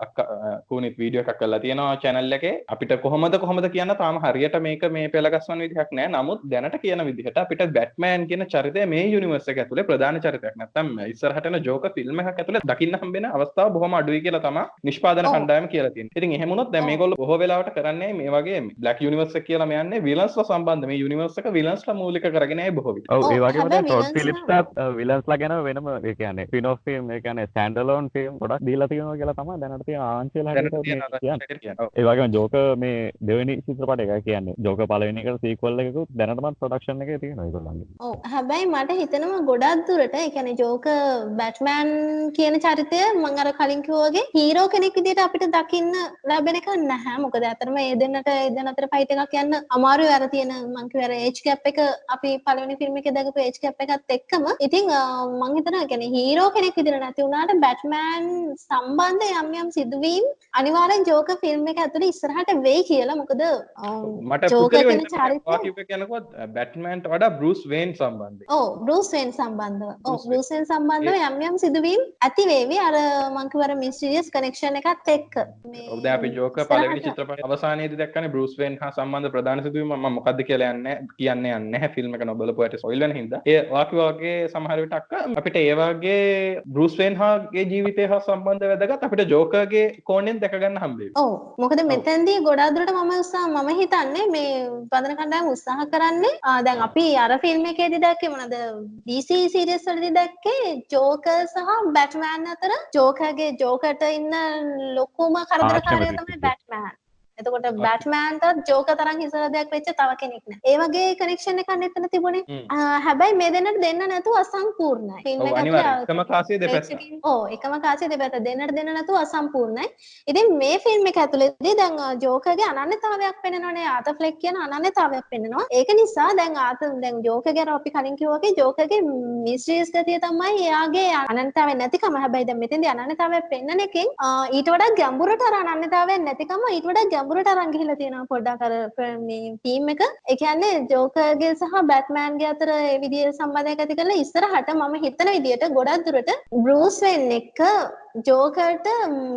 කූනිත් වීඩියෝ එකක් කරලා තියෙනවා channel එකේ. අපිට කොහොමද කොහොමද කියන්න තාම හරියට මේක මේ පෙළගස්වන විදිහක් නෑ නමුත් දැනට කියන විදිහට අපිට බැට්මෑන් කියන චරිතය මේ යුනිවර්ස් එක ඇතුලේ ප්‍රධාන චරිතයක් නැත්තම් ඉස්සරහට යන ජෝක ෆිල්ම් එකක් ඇතුලේ දකින්න හම්බෙන අවස්ථාව බොහොම අඩුයි කියලා තමයි නිෂ්පාදන කණ්ඩායම කියලා තියෙන්නේ. ඉතින් එහෙම වුණොත් දැන් මේගොල්ලෝ බොහෝ වෙලාවට කරන්නේ මේ වගේ බ්ලැක් යුනිවර්ස් එක කියලා මෙයන්නේ විලන්ස්ලා සම්බන්ධ මේ යුනිවර්ස් එක විලන්ස්ලා මූලික කරගෙන ආයි බොහෝ විට. ඔව් ඒ වගේම හැබැයි ටොඩ් villains ෆිලිප්ස්ටත් විලන්ස්ලා ගැන වෙනම ඒ කියන්නේ ඔෆ් ෆිල්ම් ඒ කියන්නේ ස්ටෑන්ඩ් අලෝන් ෆිල්ම් ගොඩක් දීලා තියෙනවා කියලා තමයි දැනට තියෙන තියෙන මේ කියන්නේ. ඒ වගේම ජෝක මේ දෙවෙනි චිත්‍රපට එක කියන්නේ ජෝක පළවෙනි එකට සීක්වල් එකකුත් දැනටමත් ප්‍රොඩක්ෂන් එකේ තියෙනවා ඒගොල්ලන්ගේ. ඔව් හැබැයි මට හිතෙනවා ගොඩක් දුරට කියන්නේ ජෝක බැට්මෑන් කියන චරිතය මම අර කලින් කිව්වා වගේ හීරෝ කෙනෙක් විදිහට අපිට දකින්න ලැබෙන එක නැහැ. මොකද අතරම ඒ දෙන්නට ඒ දෙන්න අතර ෆයිට් එකක් යන්න අමාරුයි. අර තියෙන මං කිව්ව අර ඒජ් ගැප් එක අපි පළවෙනි ෆිල්ම් එකේ දැකපු ඒජ් ගැප් එකත් එක්කම. ඉතින් මං ඒ කියන්නේ හීරෝ කෙනෙක් විදිහට නැති වුණාට බැට්මෑන් සම්බන්ධ යම් යම් සිදුවීම් අනිවාර්යෙන් ජෝක ෆිල්ම් එක ඇතුලේ ඉස්සරහට වෙයි කියලා. මොකද මට ජෝකර් පුද්ගලිකව කියන හිතෙනවා චරිතය ඔයා කිව්ව එක යනකොට බැට්මෑන්ට වඩා බෲස් වේන් සම්බන්ධයෙන්. ඔව් බෲස් වේන් සම්බන්ධව. ඔව් බෲස් වේන්. බෲස් වේන් සම්බන්ධව යම් යම් සිදුවීම් ඇති වේවි අර මං කිව්ව අර මිස්ටීරියස් කනෙක්ෂන් එකත් එක්ක. මේ දැන් අපි ජෝක පළවෙනි චිත්‍රපටයේ අවසානයේදී දැක්කනේ බෲස් වේන් හා සම්බන්ධ ප්‍රධාන සිදුවීම. මම මොකද්ද කියලා යන්නේ කියන්නේ යන්නේ ෆිල්ම් එක නොබලපු ඇට ස්පොයිල් වෙන හින්දා. ඒ වාකි වගේ සමහර විට අක්ක අපිට ඒ වගේ බෲස් වේන් හාගේ ජීවිතය හා සම්බන්ධ වැදගත් අපිට ජෝකර්ගේ කෝණයෙන් දැක ගන්න හම්බෙයි. ඔව් මොකද මෙතැන්දී ගොඩාක් දුරට මම උත්සාහ මම හිතන්නේ මේ බඳන කණ්ඩායම උත්සාහ කරන්නේ. ආ, දැන් අපි අර ෆිල්ම් එකේදී දැක්කේ මොනවද DC සීරීස් වලදී දැක්කේ ජෝකර් සහ බැට්මෑන් අතර ජෝකර්ගේ ජෝකර්ට ඉන්න ලොකුම කරදරකාරයා ආච්චිම තමයි තිබ්බේ. බැට්මෑන් එතකොට බැට්මෑන්ටත් ජෝක තරම් හිසරදයක් වෙච්ච තව කෙනෙක් නෑ. ඒ වගේ කනෙක්ෂන් එකක් එතන තිබුණේ. හැබැයි මේ දෙන්නට දෙන්න නැතුව අසම්පූර්ණයි. එක එකම කාසිය. ඕ එකම කාසිය දෙපැත්ත දෙන්නට දෙන්න නැතුව අසම්පූර්ණයි. ඉතින් මේ ෆිල්ම් එක ඇතුළේදී දැන් ජෝකර්ගේ අනන්‍යතාවයක් පෙන්වනවානේ ආත ෆ්ලෙක් කියන අනන්‍යතාවයක් පෙන්වනවා. ඒක නිසා දැන් ආත දැන් ජෝකර්ගේ අර අපි කලින් කිව්වා වගේ ජෝකර්ගේ මිස්ට්‍රියස් ගතිය තමයි එයාගේ අනන්‍යතාවය නැතිකම. හැබැයි දැන් මෙතෙන්දී අනන්‍යතාවයක් පෙන්වන එකෙන් ඊට වඩා ගැඹුරට අර අනන්‍යතාවයක් නැතිකම ඊට වඩා ගැඹුරට අරන් ගිහිල්ලා තියෙනවා පොඩ්ඩක් අර ෆ- මේ ටීම් එක. ඒ කියන්නේ ජෝකර්ගේ සහ බැට්මෑන්ගේ අතර ඒ විදිහේ සම්බන්ධයක් ඇති කරලා ඉස්සරහට මම හිතන විදිහට ගොඩක් දුරට බෲස් වෙන් එක්ක ජෝකර්ට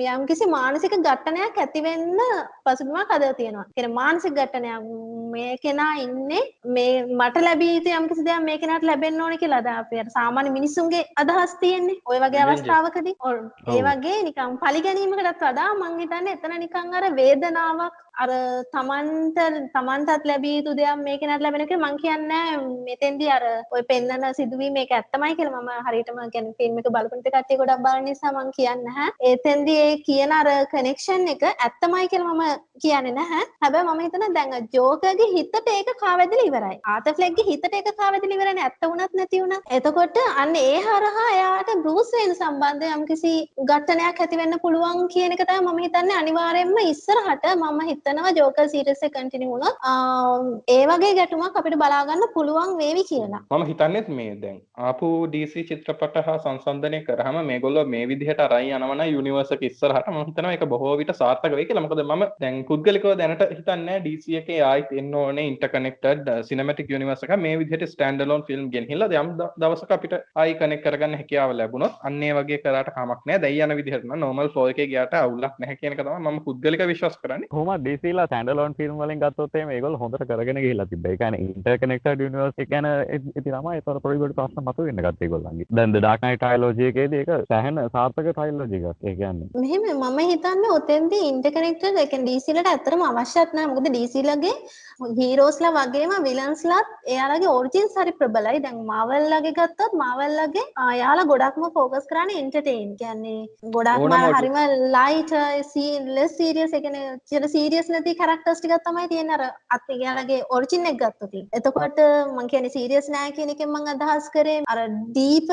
යම්කිසි මානසික ඝට්ටනයක් ඇති වෙන්න පසුබිමක් හදලා තියෙනවා. කියන්නේ මානසික ඝට්ටනයක් මේ කෙනා ඉන්නේ මේ මට ලැබී යුතු යම්කිසි දෙයක් මේ කෙනාට ලැබෙන්න ඕනේ කියලා. අර සාමාන්‍ය මිනිස්සුන්ගේ අදහස් තියෙන්නේ. ওই වගේ. අවස්ථාවකදී. ඒ. වගේ නිකන් පරිගැනීමකටත් වඩා මං හිතන්නේ එතන නිකන් අර වේදනාවක් අර තමන්ට තමන්ටත් ලැබිය යුතු දෙයක් මේ කෙනාට ලැබෙන එක මං කියන්නේ මෙතෙන්දී අර ඔය පෙන්නන සිදුවීම මේක ඇත්තමයි කියලා මම හරියටම කියන්නේ ෆිල්ම් එක බලපු ටික කට්ටිය ගොඩක් බලන නිසා මං කියන්නේ නැහැ. එතෙන්දී ඒ කියන අර කනෙක්ෂන් එක ඇත්තමයි කියලා මම කියන්නේ නැහැ. හැබැයි මම හිතනවා දැන් ජෝකර්ගේ හිතට ඒක කාවැදලා ඉවරයි. ආතෆ්ලෙක්ගේ හිතට ඒක කාවැදලා ඉවරයි ඇත්ත වුණත් නැති වුණත්. එතකොට අන්න ඒ හරහා එයාට බෲස් වේන් සම්බන්ධ යම්කිසි ඝට්ටනයක් ඇති වෙන්න පුළුවන් කියන එක තමයි මම හිතන්නේ අනිවාර්යයෙන්ම ඉස්සරහට මම හිතනවා ජෝකර් සීරීස් එක කන්ටිනියු වුණොත් ආ, ඒ වගේ ගැටුමක් අපිට බලා ගන්න පුළුවන් වේවි කියලා. මම හිතන්නෙත් මේ දැන් ආපු DC චිත්‍රපට හා සංසන්ධනය කරාම මේගොල්ලෝ මේ විදිහට අරයි යනවනම් යුනිවර්ස් එක ඉස්සරහට මම හිතනවා ඒක බොහෝ විට සාර්ථක වෙයි කියලා. මොකද මම දැන් පුද්ගලිකව දැනට හිතන්නේ DC එකේ ආයිත් එන්න ඕනේ ඉන්ටර්කනෙක්ටඩ් සිනමැටික් යුනිවර්ස් එක මේ විදිහට ස්ටෑන්ඩ් අලෝන් ෆිල්ම් ගෙනහිල්ලා යම් දවසක අපිට ආයි කනෙක්ට් කරගන්න හැකියාව ලැබුණොත් අන්න වගේ කරාට කමක් නැහැ. දැන් යන විදිහට නම් normal flow එකේ ගියාට අවුලක් නැහැ කියන එක තමයි මම පුද්ගලික විශ්වාස කරන්නේ. කොහොමද DCලා ස්ටෑන්ඩලෝන් ෆිල්ම් වලින් ගත්තොත් එහෙම ඒගොල්ලෝ හොඳට කරගෙන ගිහිල්ලා තිබ්බා. ඒ කියන්නේ ඉන්ටර්කනෙක්ටඩ් යුනිවර්ස් එක ගැන තමයි ඒතර පොඩි පොඩි ප්‍රශ්න මතුවෙන්න ගත්තේ ඒගොල්ලන්ගේ. දැන් The Dark Knight trilogy එකේදී ඒක සෑහෙන සාර්ථක trilogy එකක්. ඒ කියන්නේ මෙහෙම මම හිතන්නේ ඔතෙන්දී ඉන්ටර්කනෙක්ටඩ් ඒ කියන්නේ DC ලට ඇත්තටම අවශ්‍යත් නැහැ. මොකද DC ලගේ හීරෝස්ලා වගේම විලන්ස්ලාත් එයාලගේ ඔරිජින්ස් හරි ප්‍රබලයි. දැන් මාවල් ලගේ ගත්තොත් මාවල් ලගේ ආ, එයාලා ගොඩක්ම ෆෝකස් කරන්නේ එන්ටර්ටේන්. කියන්නේ ගොඩක්ම හරිම ලයිට් ලෙස් සීරියස් කියන්නේ චිර සීරියස් නැති කැරක්ටර්ස් ටිකක් තමයි තියෙන්නේ අර අත් එයාලගේ ඔරිජින් එක ගත්තොත්. එතකොට මම කියන්නේ සීරියස් නෑ කියන එකෙන් මම අදහස් කරේ අර ඩීප්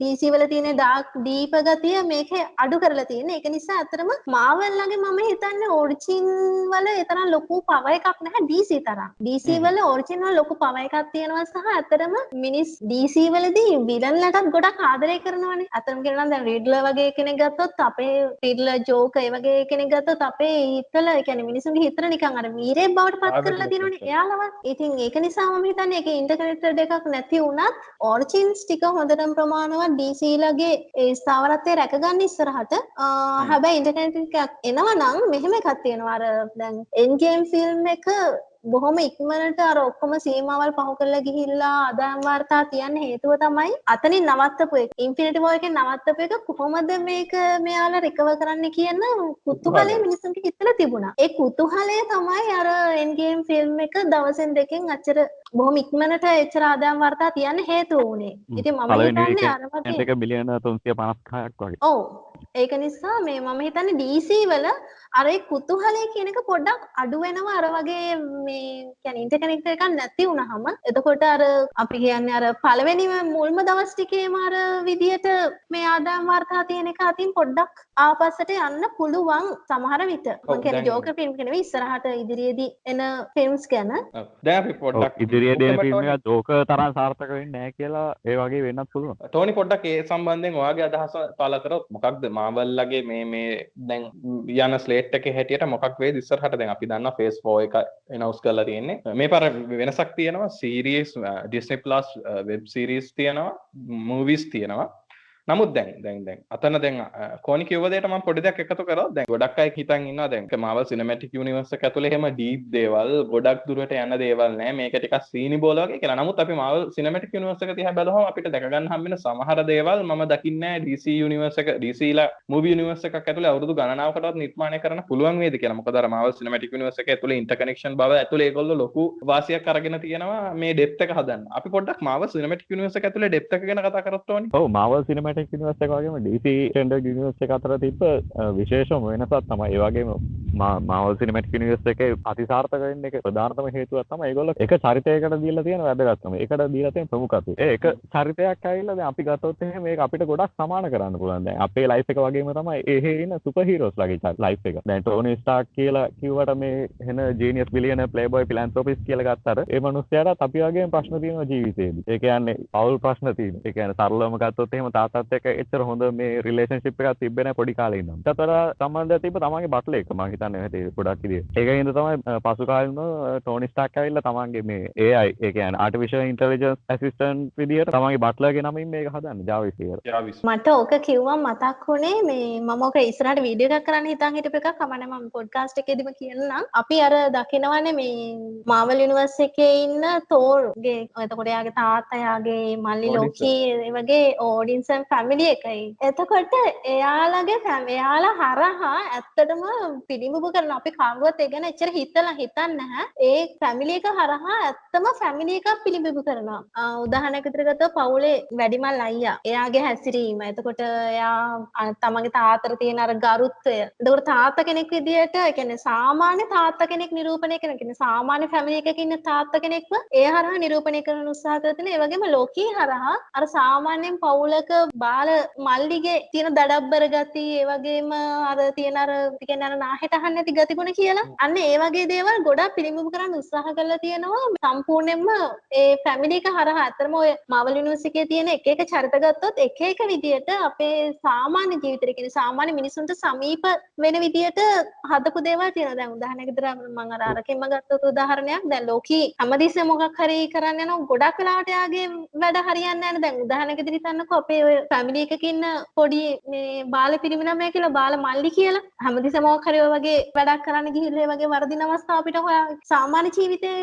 DC වල තියෙන ඩාර්ක් ඩීප ගතිය මේකේ අඩු කරලා තියෙන. ඒක නිසා අතරම මාවල් ලගේ මම හිතන්නේ ඔරිජින් වල ඒ තරම් ලොකු පවර් එකක් නැහැ DC තරම්. DC වල ඔරිජින් වල ලොකු පවර් එකක් තියෙනවා සහ අතරම මිනිස් DC වලදී විලන්ලටත් ගොඩක් ආදරය කරනවානේ. අතරම කියනවා දැන් රිඩ්ලර් වගේ කෙනෙක් ගත්තොත් අපේ රිඩ්ලර් ජෝකර් ඒ වගේ කෙනෙක් ගත්තොත් අපේ හිතවල ඒ කියන්නේ මිනිසුන්ගේ හිතට නිකන් අර වීරයෙක් බවට පත් කරලා කරනවා. එයාලවත්. ඉතින් ඒක නිසා මම හිතන්නේ ඒක ඉන්ටර්කනෙක්ටඩ් එකක් නැති වුණත් ඔරිජින්ස් ටික හොඳටම ප්‍රමාණවත් DC ලගේ ඒ ස්ථාවරත්වය රැකගන්න ඉස්සරහට හැබැයි ඉන්ටර්කනෙක්ටඩ් එකක් එනවා නම් මෙහෙම එකක් තියෙනවා අර දැන් එන්ඩ් ගේම් ෆිල්ම් එක බොහොම ඉක්මනට අර ඔක්කොම සීමාවල් පහු කරලා ගිහිල්ලා අදාම් වාර්තා තියන්න හේතුව තමයි අතනින් නවත්තපු එක. ඉන්ෆිනිටි වෝර් එකෙන් නවත්තපු එක කොහොමද මේක මෙයාලා රිකවර් කරන්න කියන කුතුහලය මිනිස්සුන්ට හිතලා තිබුණා. ඒ කුතුහලය තමයි අර එන්ගේම් ෆිල්ම් එක දවසෙන් දෙකෙන් අච්චර බොහොම ඉක්මනට එච්චර ආදායම් වාර්තා තියන්න හේතුව වුණේ. ඉතින් මම හිතන්නේ අර වගේ එක බිලියන 356ක් වගේ. ඔව්. ඒක නිසා මේ මම හිතන්නේ DC වල අර ඒ කුතුහලය කියන එක පොඩ්ඩක් අඩු වෙනවා අර වගේ මේ කියන්නේ ඉන්ටර්කනෙක්ට් එකක් නැති වුනහම එතකොට අර අපි කියන්නේ අර පළවෙනිම මුල්ම දවස් ටිකේම අර විදියට මේ ආදායම් වාර්තා තියෙන එක අතින් පොඩ්ඩක් ආපස්සට යන්න පුළුවන් සමහර විට මම කියන්නේ ජෝකර් ෆිල්ම් එක නෙවෙයි ඉස්සරහට ඉදිරියේදී එන ෆිල්ම්ස් ගැන දැන් අපි පොඩ්ඩක් ඉදිරියේ දෙන ෆිල්ම් එක ජෝක තරම් සාර්ථක වෙන්නේ නැහැ කියලා ඒ වගේ වෙන්නත් පුළුවන්. ටෝනි පොඩ්ඩක් ඒ සම්බන්ධයෙන් ඔයාගේ අදහස පළ කරොත් මොකක්ද මාවල්ලගේ මේ මේ දැන් යන ස්ලේට් එකේ හැටියට මොකක් වේද ඉස්සරහට දැන් අපි දන්නවා ෆේස් 4 එක එනවුස් කරලා තියෙන්නේ. මේ පාර වෙනසක් තියෙනවා series Disney plus web series තියෙනවා මූවිස් තියෙනවා. නමුත් දැන් දැන් දැන් අතන දැන් කෝනි කිව්වදේට මම පොඩි දෙයක් එකතු කරා දැන් ගොඩක් අය හිතන් ඉන්නවා දැන් මාවල් සිනමැටික් යුනිවර්ස් එක ඇතුලේ එහෙම ඩීප් දේවල් ගොඩක් දුරට යන දේවල් නෑ මේක ටිකක් සීනි බෝල වගේ කියලා. නමුත් අපි මාවල් සිනමැටික් යුනිවර්ස් එක දිහා බැලුවම අපිට දැක ගන්න හම්බ වෙන සමහර දේවල් මම දකින්නේ DC යුනිවර්ස් එක DC ලා මූවි යුනිවර්ස් එකක් ඇතුලේ අවුරුදු ගණනාවකටවත් නිර්මාණය කරන්න පුළුවන් වේද කියලා. මොකද අර මාවල් සිනමැටික් යුනිවර්ස් එක ඇතුලේ ඉන්ටර්කනෙක්ෂන් බව ඇතුලේ ඒගොල්ලෝ ලොකු වාසියක් අරගෙන තියෙනවා මේ ඩෙප්ත් එක හදන්න. අපි පොඩ්ඩක් මාවල් සිනමැටික් යුනිවර්ස් එක ඇතුලේ ඩෙප්ත් එක ගැන කතා කරත් ඕනේ. ඔව් මාවල් සිනමැටික් යුනිවර්ස් එක වගේම DC ටෙන්ඩර් යුනිවර්ස් එක අතර තිබ්බ විශේෂම වෙනසක් තමයි. ඒ වගේම මාවල් සිනමැටික් යුනිවර්ස් එකේ අතිසාර්ථක වෙන්න එක ප්‍රධානතම හේතුවක් තමයි ඒගොල්ලෝ එක චරිතයකට දීලා තියෙන වැදගත්කම. ඒකට දීලා තියෙන ප්‍රමුඛත්වය. ඒ එක චරිතයක් ඇවිල්ලා දැන් අපි ගත්තොත් එහෙම මේක අපිට ගොඩක් සමාන කරන්න පුළුවන්. දැන් අපේ ලයිෆ් එක වගේම තමයි එහෙ ඉන්න සුපර් හීරෝස් ලගේ ලයිෆ් එක. දැන් ටෝනි ස්ටාර්ක් කියලා කිව්වට මේ එන ජීනියස් බිලියන ප්ලේබොයි ෆිලැන්ත්‍රොපිස් කියලා ගත්තට ඒ මිනිස්යාට අපි වගේම ප්‍රශ්න තියෙනවා ජීවිතේදී. ඒ කියන්නේ පවුල් ප්‍රශ්න තියෙනවා. ඒ කියන්නේ සරලවම ගත්තොත් එහෙම තාත්තත් එක්ක එච්චර හොඳ මේ රිලේෂන්ෂිප් එකක් තිබ්බේ නැහැ පොඩි කාලේ ඉඳන්. ඒතර සම්බන්ධය තිබ්බ තමන්ගේ බට්ලර් එක මම හිතන්නේ හැටි ගොඩක් විදියට. ඒකින්ද තමයි පසු කාලෙම ටෝනි ස්ටාර්ක් ඇවිල්ලා තමන්ගේ මේ AI ඒ කියන්නේ ආටිෆිෂල් ඉන්ටෙලිජන්ස් ඇසිස්ටන්ට් විදියට තමන්ගේ බට්ලර්ගේ නමින් මේක හදන්නේ ජාවිස් කියලා. මට ඕක කිව්වම මතක් වුණේ මේ මම ඕක ඉස්සරහට වීඩියෝ එකක් කරන්න හිතන් හිටපු එකක් කමන්නේ මම පොඩ්කාස්ට් එකේදීම කියන්නම්. අපි අර දකිනවනේ මේ මාවල් යුනිවර්ස් එකේ ඉන්න තෝර්ගේ එතකොට එයාගේ තාත්තා එයාගේ මල්ලි ලෝකී වගේ ඕඩින්සන් ෆැමිලි එකයි. එතකොට එයාලගේ ෆැම එයාලා හරහා ඇත්තටම පිළිඹු කරන අපි කවුරුවත් ඒ ගැන එච්චර හිතලා හිතන්නේ නැහැ. ඒ ෆැමිලි එක හරහා ඇත්තම ෆැමිලි එකක් පිළිඹු කරනවා. උදාහරණයක් විදිහට ගත්තොත් පවුලේ වැඩිමල් අයියා එයාගේ හැසිරීම. එතකොට එයා තමන්ගේ තාත්තට තියෙන අර ගරුත්වය. එතකොට තාත්තා කෙනෙක් විදිහට ඒ කියන්නේ සාමාන්‍ය තාත්තා කෙනෙක් නිරූපණය කරන කියන්නේ සාමාන්‍ය ෆැමිලි එකක ඉන්න තාත්තා කෙනෙක්ව ඒ හරහා නිරූපණය කරන උත්සාහ කරලා තියෙන. ඒ වගේම ලෝකී හරහා අර සාමාන්‍යයෙන් පවුලක බාල මල්ලිගේ තියෙන දඩබ්බර ගති ඒ වගේම අර තියෙන අර කියන්නේ අර නාහෙට අහන්න නැති ගතිගුණ කියලා. අන්න ඒ වගේ දේවල් ගොඩක් පිළිඹු කරන්න උත්සාහ කරලා තියෙනවා. සම්පූර්ණයෙන්ම ඒ ෆැමිලි එක හරහා අතරම ඔය මාවල් යුනිවර්සිටියේ තියෙන එක එක චරිත ගත්තොත් එක එක විදියට අපේ සාමාන්‍ය ජීවිතේ කියන්නේ සාමාන්‍ය මිනිසුන්ට සමීප වෙන විදියට හදපු දේවල් තියෙනවා. දැන් උදාහරණයක් විදිහට මම අර අරකින්ම ගත්තොත් උදාහරණයක් දැන් ලෝකී හැමදෙස්සෙම මොකක් හරි කරන්න යනවා ගොඩක් වෙලාවට යාගේ වැඩ හරියන්නේ නැහැ දැන් උදාහරණයක් විදිහට හිතන්නකෝ අපේ ඔය ෆැමිලි එකක ඉන්න පොඩි මේ බාල පිරිමි ළමයා කියලා බාල මල්ලි කියලා හැමදෙස්සෙම මොකක් හරි ඔය වගේ වැඩක් කරන්න ගිහිල්ලා ඒ වගේ වරදින අවස්ථා අපිට හොයා සාමාන්‍ය ජීවිතේ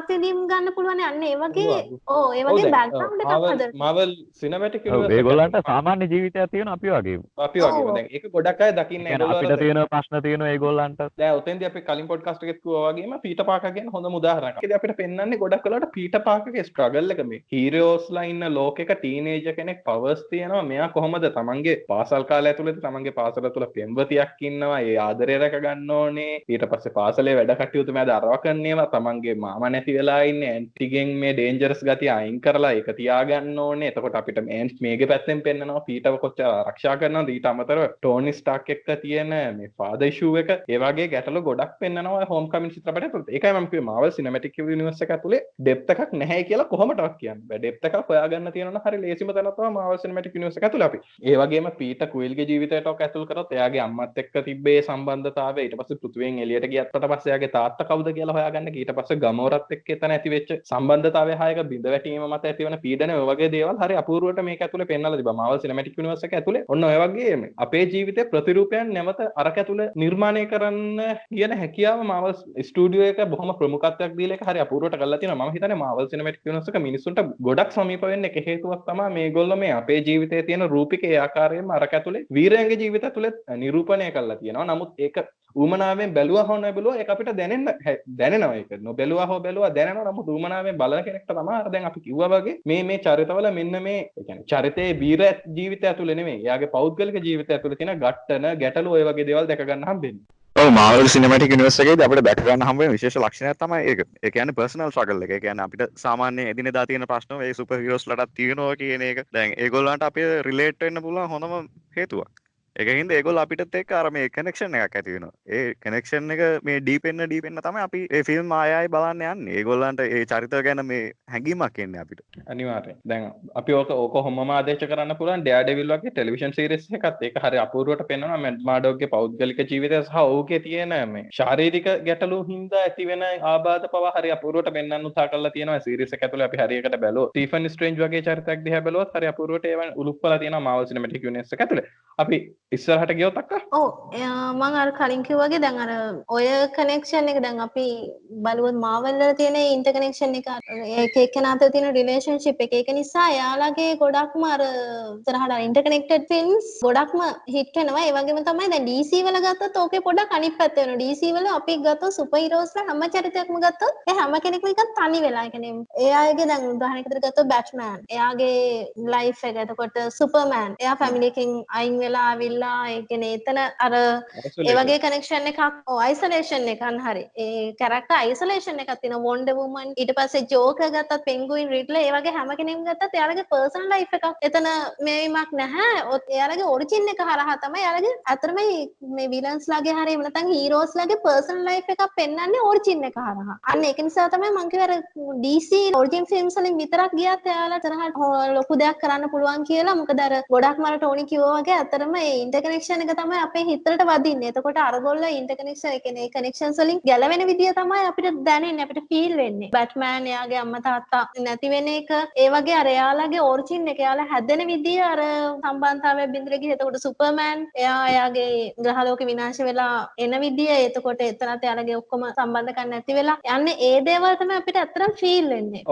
අත්විඳීම් ගන්න පුළුවන් අන්න ඒ වගේ ඕ ඒ වගේ බෑග්ග්‍රවුන්ඩ් එකක් හදන්න මාවල් සිනමැටික් ඒගොල්ලන්ට සාමාන්‍ය ජීවිතයක් තියෙන අපි වගේ අපි වගේ දැන් ඒක ගොඩක් අය දකින්නේ අපිට තියෙන ප්‍රශ්න තියෙන ඒගොල්ලන්ට. දැන් උතෙන්දී අපි කලින් පොඩ්කාස්ට් එකෙත් කිව්වා වගේම පීටර් පාකර් ගැන හොඳම උදාහරණයක්. ඒකදී අපිට පෙන්වන්නේ ගොඩක් වෙලාවට පීටර් පාකර්ගේ ස්ට්‍රගල් එක මේ. හීරෝස්ලා ඉන්න ලෝකෙක ටීනේජර් කෙනෙක් පවර්ස් තියෙනවා. මෙයා කොහොමද තමන්ගේ පාසල් කාලය ඇතුළත තමන්ගේ පාසල තුල පෙම්වතියක් ඉන්නවා. ඒ ආදරය රැක ගන්න ඕනේ. ඊට පස්සේ පාසලේ වැඩ කටයුතු මැද අරව කරන්නේවා තමන්ගේ මාමා නැති වෙලා ඉන්නේ ඇන්ටිගෙන් මේ ඩේන්ජරස් ගතිය අයින් කරලා ඒක තියාගන්න ඕනේ. එතකොට අපිට මේ මේගේ පැත්තෙන් පෙන්නනවා පීටර් කොච්චර ආරක්ෂා කරනවද ඊට අමතරව ටෝනි ස්ටාක් එක්ක තියෙන මේ ෆාදර් ඉෂුව එක ඒ වගේ ගැටලු ගොඩක් පෙන්වනවා හෝම් කමින් චිත්‍රපටය තුළ. ඒකයි මම කිව්වේ මාවල් සිනමැටික් යුනිවර්ස් එක ඇතුලේ ඩෙප්ත් එකක් නැහැ කියලා කොහොමදවත් කියන්න බෑ. ඩෙප්ත් එකක් හොයාගන්න තියෙනවා හරි ලේසිම තැන තමයි මාවල් සිනමැටික් යුනිවර්ස් එක ඇතුලේ අපි. ඒ වගේම පීටර් කුයිල්ගේ ජීවිතයට ඔක ඇතුල් කරොත් එයාගේ අම්මත් එක්ක තිබ්බේ සම්බන්ධතාවය ආවේ ඊට පස්සේ පෘථිවියෙන් එළියට ගියත් පස්සේ එයාගේ තාත්තා කවුද කියලා හොයාගන්න ඊට පස්සේ ගමෝරත් එක්ක එතන ඇති වෙච්ච සම්බන්ධතාවය හයක බිඳ වැටීම මත ඇතිවන පීඩන ඔය වගේ දේවල් හරි අපූර්වට මේක ඇතුලේ පෙන්වලා තිබා මාවල් සිනමැටික් යුනිවර්ස් එක ඇතුලේ. ඔන්න ඔය වගේ අපේ ජීවිතේ ප්‍රතිරූපයන් නැවත අරක ඇතුලේ නිර්මාණය කරන්න කියන හැකියාව මාවල් ස්ටුඩියෝ එක බොහොම ප්‍රමුඛත්වයක් දීලා ඒක හරි අපූර්වට කරලා තියෙනවා. මම හිතන්නේ මාවල් සිනමැටික් යුනිවර්ස් එක මිනිස්සුන්ට ගොඩක් සමීප වෙන්න එක හේතුවක් තමයි මේගොල්ලෝ මේ අපේ ජීවිතයේ තියෙන රූපික ඒ ආකාරයෙන්ම අරක ඇතුලේ වීරයන්ගේ ජීවිත ඇතුලේ නිරූපණය කරලා තියෙනවා. නමුත් ඒක ඌමනාවෙන් බැලුවා හෝ නොබැලුවා ඒක අපිට දැනෙන්න දැනෙනවා ඒක නොබැලුවා හෝ බැලුවා දැනෙනවා නමුත් ඌමනාවෙන් බලන කෙනෙක්ට තමයි අර දැන් අපි කිව්වා වගේ මේ මේ චරිතවල මෙන්න මේ ඒ කියන්නේ චරිතයේ බීර ජීවිතය ඇතුලේ නෙමෙයි එයාගේ පෞද්ගලික ජීවිතය ඇතුලේ තියෙන ගැටන ගැටලු ඔය වගේ දේවල් දැක ගන්න හම්බෙන්නේ ඔව් මාවල් සිනමැටික් යුනිවර්ස් එකේදී අපිට දැක ගන්න හම්බ වෙන විශේෂ ලක්ෂණයක් තමයි ඒක. ඒ කියන්නේ පර්සනල් ස්ට්‍රගල් එක. ඒ කියන්නේ අපිට සාමාන්‍ය එදිනෙදා තියෙන ප්‍රශ්න ඒ සුපර් හීරෝස් ලටත් තියෙනවා කියන එක. දැන් ඒගොල්ලන්ට අපිට රිලේට් වෙන්න පුළුවන් හොඳම හේතුවක්. එකහින්ද ඒගොල් අපිට එක් අර මේ කනෙක්ෂන් එකක් ඇති වෙනවා. ඒ කනෙක්ෂන් එක මේ ඩීපෙන්න ඩීපෙන්න තමයි අපි ඒ ෆිල්ම් ආයයි බලන්න යන්නේ. ඒගොල්ලන්ට ඒ චරිත ගැන මේ හැඟීමක් එන්නේ අපිට. අනිවාර්යෙන්. දැන් අපි ඕක ඕක හැමෝම ආදේශ කරන්න පුළුවන් ඩෙයාඩෙවිල් වගේ ටෙලිවිෂන් සීරීස් එකත් ඒක හරි අපූර්වට පෙන්වනවා මැඩ් මාඩෝගේ පෞද්ගලික ජීවිතය සහ ඔහුගේ තියෙන මේ ශාරීරික ගැටලු හින්දා ඇති වෙන ආබාධ පවා හරි අපූර්වට පෙන්වන්න උත්සාහ කරලා තියෙනවා සීරීස් එක ඇතුලේ අපි හරියකට බැලුවොත් ස්ටීෆන් ස්ට්‍රේන්ජ් වගේ චරිතයක් දිහා බැලුවොත් හරි අපූර්වට ඒවා උලුප්පලා තියෙනවා මාවල් සිනමැටික් යුනිවර්ස් එක ඇතුලේ. අපි ඉස්සරහට ගියොත් අක්කා? ඔව්. මං අර කලින් කිව්වාගේ දැන් අර ඔය කනෙක්ෂන් එක දැන් අපි බලුවොත් මාවල් වල තියෙන ඉන්ටර්කනෙක්ෂන් එක ඒක එක්කෙනා අතර තියෙන රිලේෂන්ෂිප් එක. ඒක නිසා එයාලගේ ගොඩක්ම අර ඉස්සරහට ඉන්ටර්කනෙක්ටඩ් ෆිල්ම්ස් ගොඩක්ම හිට් වෙනවා. ඒ වගේම තමයි දැන් DC වල ගත්තොත් ඕකේ පොඩක් අනිත් පැත්ත වෙනවා. DC වල අපි ගත්තොත් සුපර් හීරෝස්ලා හැම චරිතයක්ම ගත්තොත් ඒ හැම කෙනෙක්ම නිකන් තනි වෙලා. ඒ කියන්නේ ඒ අයගේ දැන් උදාහරණයකට ගත්තොත් බැට්මෑන් එයාගේ ලයිෆ් එක. එතකොට සුපර්මෑන් එයා ෆැමිලි එකෙන් අයින් වෙලා ආවිල්ලා ඒ කියන්නේ එතන අර ඒ වගේ කනෙක්ෂන් එකක් අයිසොලේෂන් එකක් හරි. ඒ කැරක්ටර් අයිසොලේෂන් එකක් තියෙනවා. වොන්ඩර් වුමන් ඊට පස්සේ ජෝකර් ගත්තත් පෙන්ගුයින් රිඩ්ලර් ඒ වගේ හැම කෙනෙක්ම ගත්තත් එයාලගේ පර්සනල් ලයිෆ් එකක්. එතන මේවීමක් නැහැ. එයාලගේ ඔරිජින් එක හරහා තමයි එයාලගේ අතරම මේ විලන්ස් ලාගේ හරි එහෙම නැත්නම් හීරෝස් ලාගේ පර්සනල් ලයිෆ් එකක් පෙන්වන්නේ ඔරිජින් එක හරහා. අන්න ඒක නිසා තමයි අර DC ඔරිජින් ෆිල්ම්ස් වලින් විතරක් ගියත් එයාලා තරහ ලොකු දෙයක් කරන්න පුළුවන් කියලා. මොකද අර ගොඩක් මර ටෝනි කිව්වා වගේ අතරම ඒ ඉන්ටර්කනෙක්ෂන් එක තමයි අපේ හිතට වදින්නේ. එතකොට අරගොල්ල ඉන්ටර්කනෙක්ෂන් ඒ කියන්නේ කනෙක්ෂන්ස් වලින් ගැලවෙන විදිය තමයි අපිට දැනෙන්නේ අපිට ෆීල් වෙන්නේ. බැට්මෑන් එයාගේ අම්මා තාත්තා නැති වෙන එක ඒ වගේ අර එයාලගේ ඔරිජින් එක එයාලා හැදෙන විදිය අර සම්බන්ධතාවය බින්දර ගිහ එතකොට සුපර්මෑන් එයා එයාගේ ග්‍රහලෝක විනාශ වෙලා එන විදිය එතකොට එතනත් එයාලගේ ඔක්කොම සම්බන්ධකම් නැති වෙලා යන්නේ ඒ දේවල් තමයි අපිට ඇත්තටම ෆීල් වෙන්නේ.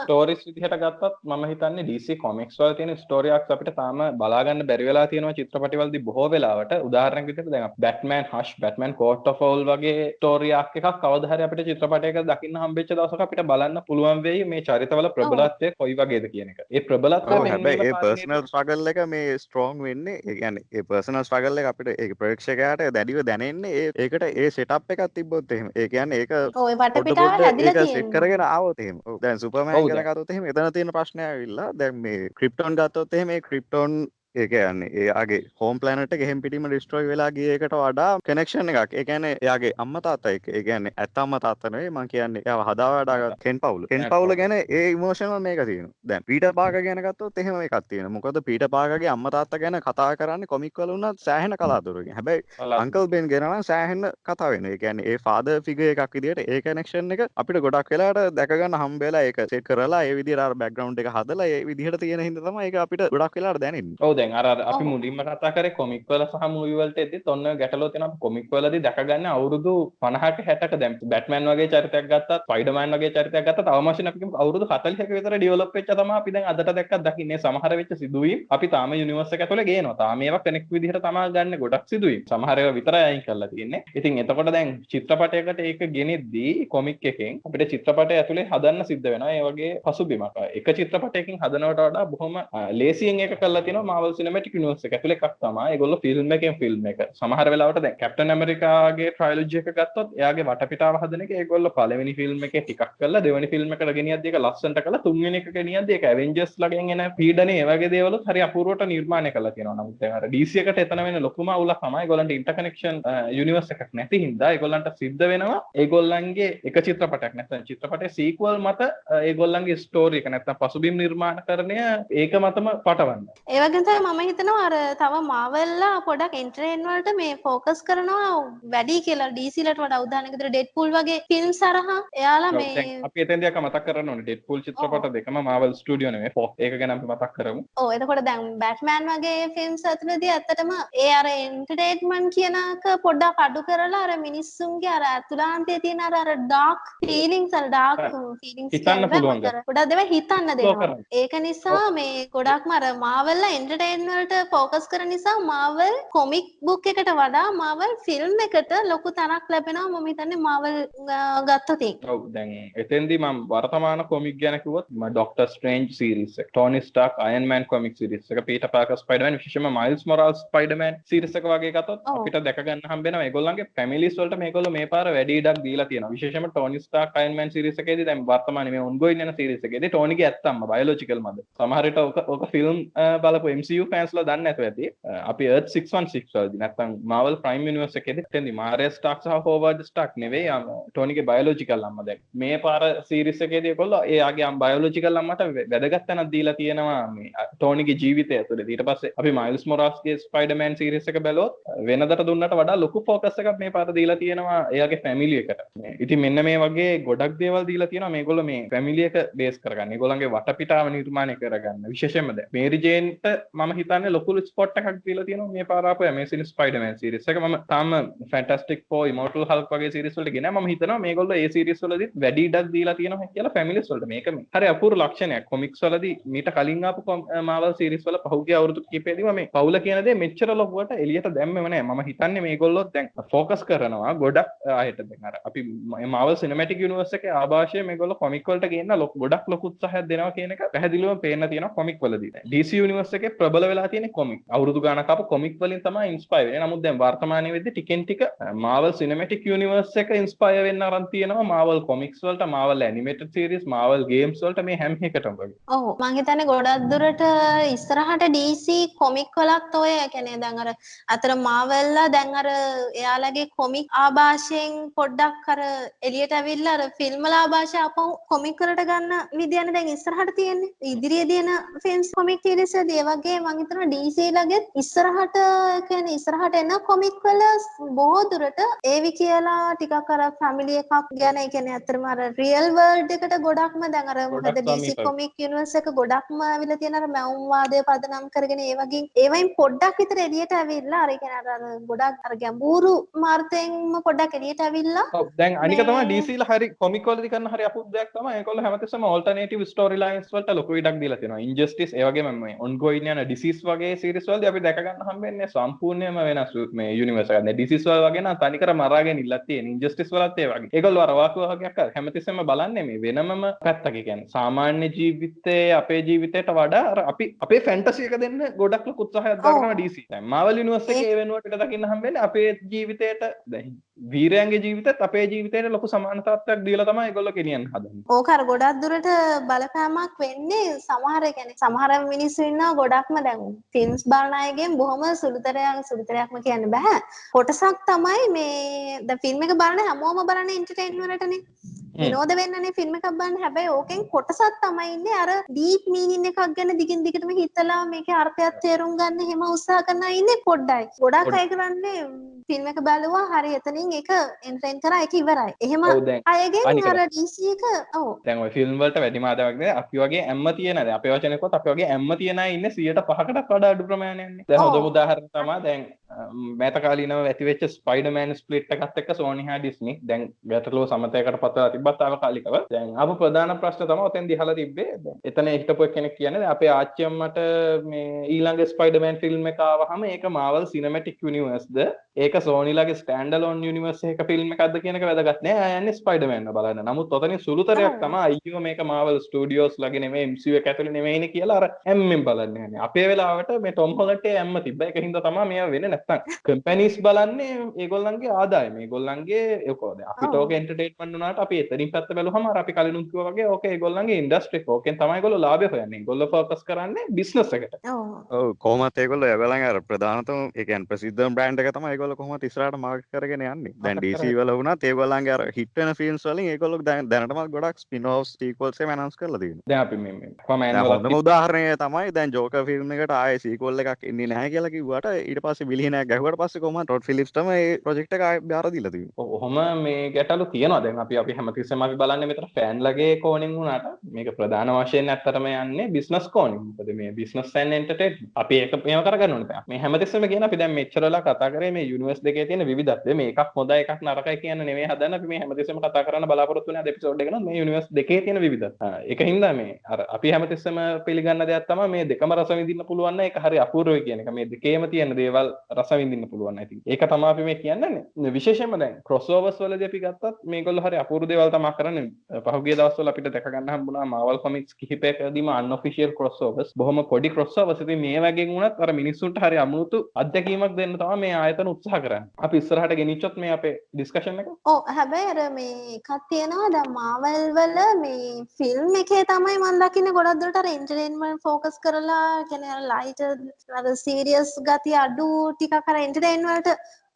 ස්ටෝරිස් විදිහට ගත්තත් මම හිතන්නේ DC කොමික්ස් වල තියෙන ස්ටෝරි ආක්ස් අපිට තාම බලා ගන්න බැරි වෙලා තියෙනවා චිත්‍රපටිවලදී බොහෝ වෙලාවට උදාහරණයක් විදිහට දැන් Batman hush Batman court of owl වගේ ආක් එකක් කවදා හරි අපිට චිත්‍රපටයක දකින්න හම්බෙච්ච දවසක අපිට බලන්න පුළුවන් වෙයි මේ චරිතවල ප්‍රබලත්වය කොයි වගේද කියන එක. ඒ ප්‍රබලත්වය හැබැයි ඒ පර්සනල් ස්ට්‍රගල් එක මේ ස්ට්‍රෝං වෙන්නේ ඒ කියන්නේ ඒ පර්සනල් ස්ට්‍රගල් එක අපිට ඒ ප්‍රේක්ෂකයාට දැඩිව දැනෙන්නේ ඒකට ඒ සෙටප් එකක් තිබ්බොත් එහෙම. ඒ කියන්නේ ඒක සෙට් කරගෙන ආවොත් එහෙම. ඔව් දැන් ගත්තොත් එහෙම එතන තියෙන ප්‍රශ්නය ඇවිල්ලා දැන් මේ ක්‍රිප්ටෝන් ගත්තොත් එහෙම ඒ ක්‍රිප්ටෝන් ඒක යන්නේ එයාගේ හෝම් ප්ලනට ගෙහෙම් පිටිම ඩිස්ට්‍රෝයි වෙලා ගියකට වඩා කනෙක්ෂන් එකක්. ඒකැන එයාගේ අම්ම තාත්තා එක. ඒගැන්නේ ඇත්තම්ම තාත්තනේ මං කියන්නේ එයා හදාවඩා කෙන් පවුල කෙන් පවුල ගැන ඒ ඉමෝෂණ මේක තියෙන දැන් පීට පාක ගැනගත්තොත් එහෙම එකක් තියෙන මොකද පීට පාකගේ අම්ම තාත්ත ගැන කතා කරන්න කොමික්වල වුණත් සෑහෙන කලාතුරකින්. හැබැයි අංකල් බෙන් ගෙනනම් සෑහෙන්න කතා වෙන ඒකැන ඒ ෆාද ෆිග එකක් විදිට ඒ කනෙක්ෂන් එක අපිට ගොඩක් වෙලාට දැකගන්න හම්බෙලා ඒක සෙට කරලා ඒ විදිර බැග්‍රවන්් එක හදලා ඒ විදිහට තියෙන හිද තම එක අපිට ගොඩක් වෙලාට දැනින් ඔව් දැන් අර අපි මුලින්ම කතා කරේ කොමික් වල සහ මූවි වලට එද්දි ඔන්න ගැටලුව තියෙනවා. කොමික් වලදී දැකගන්න අවුරුදු 50ක 60ක දැන් බැට්මෑන් වගේ චරිතයක් ගත්තත් ස්පයිඩර්මෑන් වගේ චරිතයක් ගත්තත් අවමශන අපි අවුරුදු 40ක විතර ඩෙවලොප් වෙච්ච තමයි අපි දැන් අදට දැක්කත් දකින්නේ. සමහර වෙච්ච සිදුවීම් අපි තාම යුනිවර්ස් එක ඇතුලේ ගේනවා. තාම ඒවා කෙනෙක් විදිහට තමයි ගන්න ගොඩක් සිදුවීම්. සමහර ඒවා විතරයි අයින් කරලා තියෙන්නේ. ඉතින් එතකොට දැන් චිත්‍රපටයකට ඒක ගෙනෙද්දී කොමික් එකෙන් අපිට චිත්‍රපටය ඇතුලේ හදන්න සිද්ධ වෙනවා. ඒ වගේ පසුබිමක්. එක චිත්‍රපටයකින් හදනවට වඩා බොහොම ලේසියෙන් ඒක කරලා තියෙනවා මාවල් සිනමැටික් යුනිවර්ස් එක ඇතුලේ එකක් තමයි. ඒගොල්ලෝ ෆිල්ම් එකෙන් ෆිල්ම් එක. සමහර වෙලාවට දැන් කැප්ටන් ඇමරිකාගේ ට්‍රයිලොජි එක ගත්තොත් එයාගේ වටපිටාව හදන එක ඒගොල්ලෝ පළවෙනි ෆිල්ම් එකේ ටිකක් කරලා දෙවෙනි ෆිල්ම් එකට ගෙනියද්දී ඒක ලස්සනට කරලා තුන්වෙනි එක ගෙනියද්දී ඒක ඇවෙන්ජර්ස් ලගෙන් එන පීඩනේ ඒ වගේ දේවලුත් හරි අපූර්වට නිර්මාණය කරලා තියෙනවා. නමුත් දැන් අර DC එකට එතන වෙන ලොකුම අවුලක් තමයි ඒගොල්ලන්ට ඉන්ටර්කනෙක්ෂන් යුනිවර්ස් එකක් නැති හින්දා ඒගොල්ලන්ට සිද්ධ වෙනවා ඒගොල්ලන්ගේ එක චිත්‍රපටයක්. නැත්නම් චිත්‍රපටයේ සීක්වල් මත ඒගොල්ලන්ගේ ස්ටෝරි එක. නැත්නම් පසුබිම් නිර්මාණකරණය ඒක මතම පටවන්න. ඒ වගේම තමයි වගේ මම හිතනවා අර තව මාවල්ලා පොඩක් එන්ටරේන් වලට මේ ફોකස් කරනවා වැඩි කියලා. ඩීසීලට වඩා විදිහට ඩෙඩ්පූල් වගේ ෆිල්ම් සරහා. එයාලා මේ අපි එතෙන්දී අක මතක් කරන්න ඩෙඩ්පූල් චිත්‍රපට දෙකම මාවල් ස්ටුඩියෝ නෙමෙයි. ෆෝ ඒක ගැන මතක් කරමු. ඔව් එතකොට දැන් බැට්මෑන් වගේ ෆිල්ම්ස් අතරදී ඇත්තටම ඒ අර එන්ටර්ටේන්මන්ට් කියනක පොඩ්ඩක් අඩු කරලා අර මිනිස්සුන්ගේ අර ඇතුළාන්තයේ තියෙන අර අර ඩාර්ක් ෆීලිංස් අර ඩාර්ක් ෆීලිංස් හිතන්න පුළුවන් ගොඩක් දේවල් හිතන්න දෙනවා. ඒක නිසා මේ ගොඩක්ම අර මාවල් එන්ටර්ටේන් වලට ફોකස් කරන නිසා මාවල් කොමික් බුක් එකට වඩා මාවල් ෆිල්ම් එකට ලොකු තැනක් ලැබෙනවා මම හිතන්නේ මාවල් ගත්තොතින්. ඔව් දැන් එතෙන්දී මම වර්තමාන කොමික් ගැන කිව්වොත් මම Doctor Strange series Tony Stark Iron Man comic series එක පීටර් පාකර් ස්පයිඩර්මෑන් විශේෂයෙන්ම මයිල්ස් මොරාල්ස් ස්පයිඩර්මෑන් සීරීස් එක වගේ ගත්තොත් අපිට දැක ගන්න හම්බෙනවා. ඒගොල්ලන්ගේ ෆැමිලිස් වලට මේගොල්ලෝ මේ පාර වැඩි ඉඩක් දීලා තියෙනවා. විශේෂයෙන්ම ටෝනි ස්ටාර්ක් අයන් මෑන් සීරීස් එකේදී දැන් වර්තමානයේ මේ ඔන්ගෝයින් යන සීරීස් එකේදී ටෝනිගේ ඇත්තම්ම බයොලොජිකල් මදර් සමහර විට ඕක ෆිල්ම් බලපු MCU ෆෑන්ස්ලා දන්නේ නැතුව ඇති. අපි Earth 616 වලදී නැත්නම් Marvel Prime Universe එකේදී එතෙන්දී මාරියා ස්ටාර්ක් සහ හෝවර්ඩ් ස්ටාර්ක් නෙවෙයි ටෝනිගේ බයොලොජිකල් අම්මා දැන්. මේ පාර සීරීස් එකේදී ඒගොල්ලෝ එයාගේ අම් බයොලොජිකල් අම්මට වැදගත් තැනක් දීලා තියෙනවා මේ ටෝනිගේ ජීවිතය ඇතුළේ. ඊට පස්සේ අපි මයිල්ස් මොරාස්ගේ ස්පයිඩර්මෑන් සීරීස් එක බැලුවොත් වෙනදට දුන්නට වඩා ලොකු ෆෝකස් එකක් මේ පාර දීලා තියෙනවා එයාගේ ෆැමිලි එකට. ඉතින් මෙන්න මේ වගේ ගොඩක් දේවල් දීලා තියෙනවා මේගොල්ලෝ මේ ෆැමිලි එක බේස් කරගන්න. ඒගොල්ලන්ගේ වටපිටාව නිර්මාණය කරගන්න. විශේෂයෙන්ම දැන්. මේරි ජේන්ට මම හිතන්නේ ලොකු ස්පොට් එකක් දීලා තියෙනවා මේ පාර ආපු ඇමේසින් ස්පයිඩර්මෑන් සීරීස් එක. මම තාම ෆැන්ටස්ටික් ෆෝ ඉමෝටල් හල්ක් වගේ සීරීස් වලට ගෙන මම හිතනවා මේගොල්ලෝ ඒ සීරීස් වලදීත් වැඩි ඉඩක් දීලා තියෙනවා කියලා ෆැමිලිස් වලට. මේක මේ හරි අපූර්ව ලක්ෂණයක්. කොමික්ස් වලදී මීට කලින් ආපු මාවල් සීරීස් වල පහුගිය අවුරුදු කිහිපෙදීම මේ පවුල කියන දේ මෙච්චර ලොකුවට එළියට දැම්මෙම නෑ. මම හිතන්නේ මේගොල්ලොත් දැන් ෆෝකස් කරනවා ගොඩක් ආයෙත් දැන් අර අපි මාවල් සිනමැටික් යුනිවර්ස් එකේ ආభాෂය මේගොල්ලෝ කොමික් වලට ගේන්න ගොඩක් ලොකු උත්සාහයක් දෙනවා කියන එක පැහැදිලිවම පේන්න තියෙනවා කොමික් වලදී. දැන් DC යුනිවර්ස් එකේ ප්‍රබල වෙලා තියෙන කොමික් අවුරුදු ගානක් ආපු කොමික් වලින් තමයි ඉන්ස්පයර් වෙන්නේ. නමුත් දැන් වර්තමානයේ වෙද්දී ටිකෙන් ටික මාවල් සිනමැටික් යුනිවර්ස් එක ඉන්ස්පයර් වෙන්න අරන් තියෙනවා. මාවල් කොමික්ස් වලට Marvel animated series Marvel games වලට මේ හැම එකටම වගේ. ඔව්. මං හිතන්නේ ගොඩක් දුරට ඉස්සරහට DC කොමික් වලත් ඔය කියන්නේ දැන් අර අතර මාවල්ලා දැන් අර එයාලගේ කොමික් ආభాෂයෙන් පොඩ්ඩක් අර එළියට ඇවිල්ලා අර ෆිල්ම් වල ආభాෂය අපහු කොමික් වලට ගන්න විදියනේ දැන් ඉස්සරහට තියෙන්නේ. ඉදිරියේදී එන ෆිල්ම්ස් කොමික් සීරීස් වලදී ඒ වගේ මං හිතනවා DC ලගෙත් ඉස්සරහට කියන්නේ ඉස්සරහට එන කොමික් වල බොහෝ දුරට ඒවි කියලා ටිකක් අර ෆැමිලි එකක් ගැන ඒ කියන්නේ අතරම අර රියල් වර්ල්ඩ් එකට ගොඩක්ම දැන් අර මොකද DC කොමික් යුනිවර්ස් එක ගොඩක්ම අවිලා තියෙන අර මැවුම් වාදය පදනම් කරගෙන ඒ වගේ ඒවයින් පොඩ්ඩක් විතර එළියට ඇවිල්ලා අර කියන්නේ අර ගොඩක් අර ගැඹුරු මාර්ථයෙන්ම පොඩ්ඩක් එළියට ඇවිල්ලා දැන් අනික තමයි DC ලා හරි කොමික් වලදී කරන හරි අපුත් දෙයක් තමයි ඒගොල්ලෝ හැමතිස්සෙම ඔල්ටර්නේටිව් ස්ටෝරි ලයින්ස් වලට ලොකු ඉඩක් දීලා තියෙනවා. ඉන්ජස්ටිස් ඒ වගේම මේ ඔන්ගෝයින් යන ඩිසීස් වගේ සීරීස් වලදී අපි දැක ගන්න හම්බෙන්නේ සම්පූර්ණයෙන්ම වෙනස් මේ යුනිවර්ස් එකක්. දැන් ඩිසීස් වල වගේ නම් තනිකර මරාගෙන ඉල්ලක් තියෙන ඉන්ජස්ටිස් වලත් ඒ වගේ. වගේක් අර හැමතිස්සෙම බලන්නේ මේ වෙනමම පැත්තක කියන්නේ සාමාන්‍ය ජීවිතයේ අපේ ජීවිතයට වඩා අපි අපේ ෆැන්ටසි එක දෙන්න ගොඩක් ලොකු උත්සාහයක් දක්වනවා DC. දැන් මාවල් ඒ වෙනුවට දකින්න හම්බෙන්නේ අපේ ජීවිතයට දැන් වීරයන්ගේ ජීවිතත් අපේ ජීවිතයට ලොකු සමානතාවයක් දීලා තමයි ඒගොල්ලෝ ගෙනියන්න හදන්නේ. ඕක අර ගොඩක් දුරට බලපෑමක් වෙන්නේ සමහර කියන්නේ සමහර මිනිස්සු ඉන්නවා ගොඩක්ම දැන් ෆිල්ම්ස් බලන අයගෙන් බොහොම සුළුතරයක් සුළුතරයක්ම කියන්න බෑ. කොටසක් තමයි මේ ද ෆිල්ම් එක බලන හැමෝම බලන එන්ටර්ටේන් වලටනේ. විනෝද වෙන්නනේ ෆිල්ම් එකක් බලන්න. හැබැයි ඕකෙන් කොටසක් තමයි ඉන්නේ අර ඩීප් මීනින් එකක් ගැන දිගින් දිගටම හිතලා මේකේ අර්ථයක් තේරුම් ගන්න එහෙම උත්සාහ කරන අය ඉන්නේ පොඩ්ඩයි. ගොඩක් අය කරන්නේ ෆිල්ම් එක බලුවා හරි එතනින් එක එන්ටර්ටේන් කරා ඒක ඉවරයි. එහෙම අයගෙන් අර DC එක ඔව්. දැන් ওই ෆිල්ම් වලට වැඩි මාදාවක්ද අපි වගේ ඇම්ම තියෙනද? අපේ වචනකොත් අපි වගේ ඇම්ම තියෙන ඉන්න 100ට පහකට පඩ අඩු ප්‍රමාණයන්නේ හොඳ මුදාහර තමා දැන් මෑත කාලීනව ඇතිවෙච්ච ස්පයිඩර්මෑන් ස්ප්ලිට් එකත් එක්ක සෝනි හා ඩිස්නි දැන් ගැටලුව සමතයකට පත්වලා තිබ්බත් තාවකාලිකව දැන් ආපු ප්‍රධාන ප්‍රශ්න තමයි ඔතෙන් දිහලා තිබ්බේ. එතන හිටපු කෙනෙක් කියන්නේ අපේ ආච්චි අම්මට මේ ඊළඟ ස්පයිඩර්මෑන් ෆිල්ම් එක ආවහම ඒක මාවල් සිනමැටික් යුනිවර්ස්ද ඒක සෝනිලාගේ ස්ටෑන්ඩලෝන් යුනිවර්ස් එක ෆිල්ම් එකක්ද කියන එක වැදගත් නෑ. ආයන්නේ ස්පයිඩර්මෑන් බලන්න. නමුත් ඔතනින් සුළුතරයක් තමයි අයියෝ මේක මාවල් ස්ටුඩියෝස් ලගේ නෙමෙයි MCU එක ඇතුලේ නෙමෙයිනේ කියලා අර හැම්මෙන් බලන්නේ. අපේ වෙලාවට මේ ටොම් හොලන්ට් ඇම්ම තිබ්බ. ඒක හින්දා තමයි මේවා වෙන්නේ නැත්තම් කම්පැනිස් බලන්නේ ඒගොල්ලන්ගේ ආදායම මේගොල්ලන්ගේ ඒකෝද අපි ඔව්. තෝක එන්ටර්ටේන්මන්ට් වුණාට අපි එතනින් පැත්ත බැලුවම අර අපි කලින් කිව්වා වගේ ඕකේ ඒගොල්ලන්ගේ ඉන්ඩස්ට්‍රි ඕකෙන් තමයි ඒගොල්ලෝ ලාභය හොයන්නේ ඒගොල්ලෝ ෆෝකස් කරන්නේ බිස්නස් එකට ඔව් ඔව් කොහොමත් ඒගොල්ලෝ ඒගොල්ලන් අර ප්‍රධානතම ඒ කියන්නේ ප්‍රසිද්ධම බ්‍රෑන්ඩ් එක තමයි ඒගොල්ලෝ කොහොමත් ඉස්සරහට මාකට් කරගෙන යන්නේ. දැන් කරගෙන. වල වුණත් ඒගොල්ලන්ගේ අර හිට් වෙන ෆිල්ම්ස් වලින් ඒගොල්ලෝ දැන් දැනටමත් ගොඩක් ස්පින් ඔෆ්ස් සීක්වල්ස් එහෙම අනවුන්ස් කරලා තියෙනවා. දැන් අපි මේ මේ හොඳම උදාහරණය තමයි දැන් ජෝකර් ෆිල්ම් එකට ආයේ සීක්වල් එකක් එන්නේ නැහැ කියලා කිව්වට ඊට පස්සේ බිලියනයක් ගැහුවට පස්සේ කොහොමද රොඩ් ෆිලිප්ස් තමයි ඒ ප්‍රොජෙක්ට් එක ආයේ බාර දීලා තියෙන්නේ. ඔහොම මේ ගැටලු තියෙනවා. දැන් අපි අපි හැමතිස්සෙම අපි බලන්නේ මෙතන ෆෑන්ලගේ කෝණින් වුණාට මේක ප්‍රධාන වශයෙන් ඇත්තටම යන්නේ බිස්නස් කෝණින්. මොකද මේ බිස්නස් ඇන් එන්ටර්ටේන්මන්ට් අපි ඒක මේව කරගන්න ඕනේ දැන්. මේ හැමතිස්සෙම කියන අපි දැන් මෙච්චර වෙලා කතා කරේ මේ යුනිවර්ස් දෙකේ තියෙන විවිධත්වය. මේ එකක් හොඳයි එකක් නරකයි කියන නෙමෙයි හදන්න අපි මේ හැමතිස්සෙම කතා කරන්න බලාපොරොත්තු වෙන අද එපිසෝඩ් එක නම් මේ යුනිවර්ස් දෙකේ තියෙන විවිධත්වය. ඒක හින්දා මේ අර අපි හැමතිස්සෙම පිළිගන්න දෙයක් තමයි මේ දෙකම රස විඳින්න පුළුවන් නම් ඒක හරි අපූර්වයි කියන එක. මේ දෙකේම තියෙන දේවල් රස විඳන්න පුළුවන් ඇති ඒක තමාපි මේ කියන්න. විශේෂම දැන් කොස්ෝවස් වල දෙපි ගත්තත් මේ ගොල් හරි අපපුරදේවල් තමා කරන පහුගේ දවස්සල අපිට දැකගන්න හම්බුණා මවල් කොමික්ස් කිහිපයකදීම අන්ෆිසිියල් කොස්සෝවස් බොහම කොඩි කොස්සවසති මේ වගේ වුණත් අර මිනිස්සුන්ට හරි අමුතු අධ්‍යකීමක් දෙන්න තම මේ ආයතන උත්සාහ කරන්න. අපි ඉස්සරහට ගෙනනිච්චොත් මේ අපේ ඩිස්කශන එක? ඕ හැබැයි අර මේ කත්තියෙනවා ද මාවල් වල මේ ෆිල්ම් එකේ තමයි මන්දකින ගොඩක්දුට රෙන්ජරෙන්මන් ෆෝකස් කරලා කැන ලයිට සීරියස් ගති අඩු ටික ටිකක් අර එන්ටර්ටේන් වලට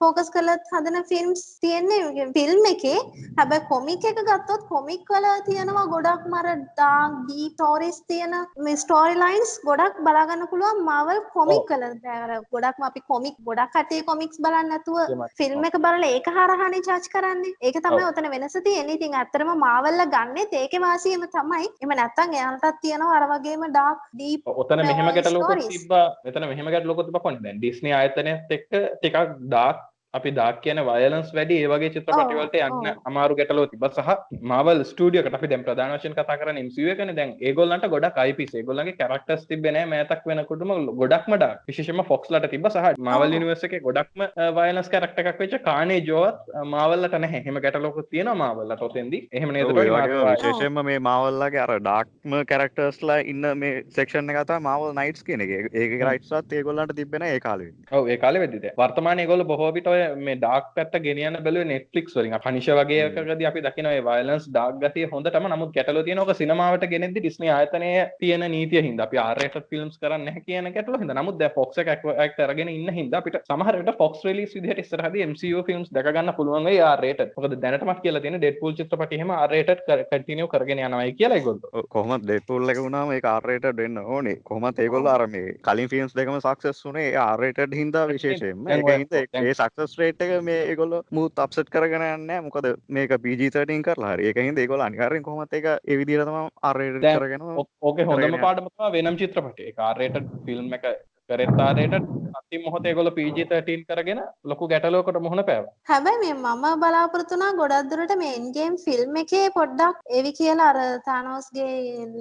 ෆෝකස් කරලත් හදන ෆිල්ම්ස් තියෙන්නේ ෆිල්ම් එකේ හැබැයි කොමික් එක ගත්තොත් කොමික් වල තියෙනවා ගොඩක් මර ඩාර්ක් ඩීප් ස්ටෝරිස් තියෙන මේ ස්ටෝරි ලයින්ස් ගොඩක් බලා ගන්න පුළුවන් මාවල් කොමික් වල ගොඩක්ම අපි කොමික් ගොඩක් කටේ කොමික්ස් බලන්නේ නැතුව. ෆිල්ම් එක බලලා ඒක හරහානේ ජජ් කරන්නේ. ඒක තමයි. ඔතන වෙනස තියෙන්නේ. ඉතින් ඇත්තටම මාවල්ලා ගන්නෙත් ඒකේ වාසියම තමයි. එහෙම නැත්තම් එයාලටත් තියෙනවා අර වගේම ඩාර්ක් ඩීප් ඔතන මෙහෙම stories. තිබ්බා මෙතන මෙහෙම ගැටලුවකුත් තිබ්බා කොහොමද දැන් ඩිස්නි ආයතනයත් එක්ක ටිකක් ඩාර්ක් අපි ඩාර්ක් කියන වයලන්ස් වැඩි ඒ වගේ චිත්‍රපටි ඔව්, වලට යන්න. අමාරු ගැටලුව තිබ්බා. සහ මාවල් ස්ටුඩියෝ එකට අපි දැන් ප්‍රධාන වශයෙන් කතා කරන්නේ MCU එකනේ. දැන් ඒගොල්ලන්ට ගොඩක් IPs ඒගොල්ලන්ගේ කැරක්ටර්ස් තිබ්බේ නැහැ මෑතක් වෙනකොටම ගොඩක්ම ඩාර්ක් විශේෂයෙන්ම Foxලට තිබ්බා. සහ මාවල්. යුනිවර්ස් එකේ ගොඩක්ම වයලන්ස් කැරක්ටර් එකක් වෙච්ච කානේ ජෝවත් මාවල්ලට නැහැ. එහෙම ගැටලුවකුත් තියෙනවා මාවල්ලට ඔතෙන්දී. එහෙම ඒ විශේෂයෙන්ම මේ මාවල්ලගේ අර ඩාක්ම කැරක්ටර්ස්ලා ඉන්න මේ සෙක්ෂන් එක තමයි මාවල් නයිට්ස් කියන එක. ඒක රයිට්ස්වත් ඒගොල්ලන්ට තිබෙන ඒ කාලේ. ඔව් ඒ කාලේ වෙද්දිද වර්තමානයේ ඒගොල්ලෝ බොහෝ විට ඔය මේ ඩාර්ක් පැත්ත ගෙනියන්න බැලුවේ Netflix වලින්. පනිෂ වගේ එකකදී අපි දකින ඔය වයලන්ස් ඩාර්ක් ගතිය හොඳටම. නමුත් ගැටලුව තියෙන ඔක සිනමාවට ගෙනෙද්දි ඩිස්නි ආයතනයේ තියෙන නීතිය හින්දා. අපි rated ෆිල්ම්ස් කරන්නේ කියන ගැටලුව හින්දා. නමුත් දැන් Fox එක ඇක්ට් අරගෙන ඉන්න හින්දා අපිට සමහර විට Fox release විදිහට ඉස්සරහදී MCU ෆිල්ම්ස් දැක ගන්න පුළුවන් rated මොකද දැනටමත් කියලා තියෙන Deadpool චිත්‍රපටි එහෙම R rated කන්ටිනියු කරගෙන යනවායි කියලා ඒගොල්ලෝ. ඔව්, කොහොමත් ඩෙඩ්පූල් එක වුණාම R rated වෙන්න ඕනේ. කොහොමත් ඒගොල්ලෝ අර මේ කලින් ෆිල්ම්ස් දෙකම සක්සස් ඒ R rated හින්දා විශේෂයෙන්ම. ඒ- ඒ සක්සස් රේට් එක මේ ඒගොල්ලෝ මූත් අප්සෙට් කරගෙන යන්නේ. මොකද මේක PG-13 කරලා හරි. ඒක හින්දා ඒගොල්ලෝ අනිවාර්යෙන් කොහොමත් ඒක ඒ විදිහට තමයි R rated දැන් කරගෙන ඕකේ හොඳම කරගෙන පාඩම තමයි වෙනම් R rated ෆිල්ම් එක කරෙත් R rated අන්තිම මොහොතේ ඒගොල්ලෝ PG-13 කරගෙන ලොකු ගැටලුවකට මුහුණ පෑවා හැබැයි මේ මම බලාපොරොත්තු වුණා ගොඩක් දුරට මේ එන්ගේම් ෆිල්ම් එකේ පොඩ්ඩක් ඒවි කියලා අර තානෝස්ගේ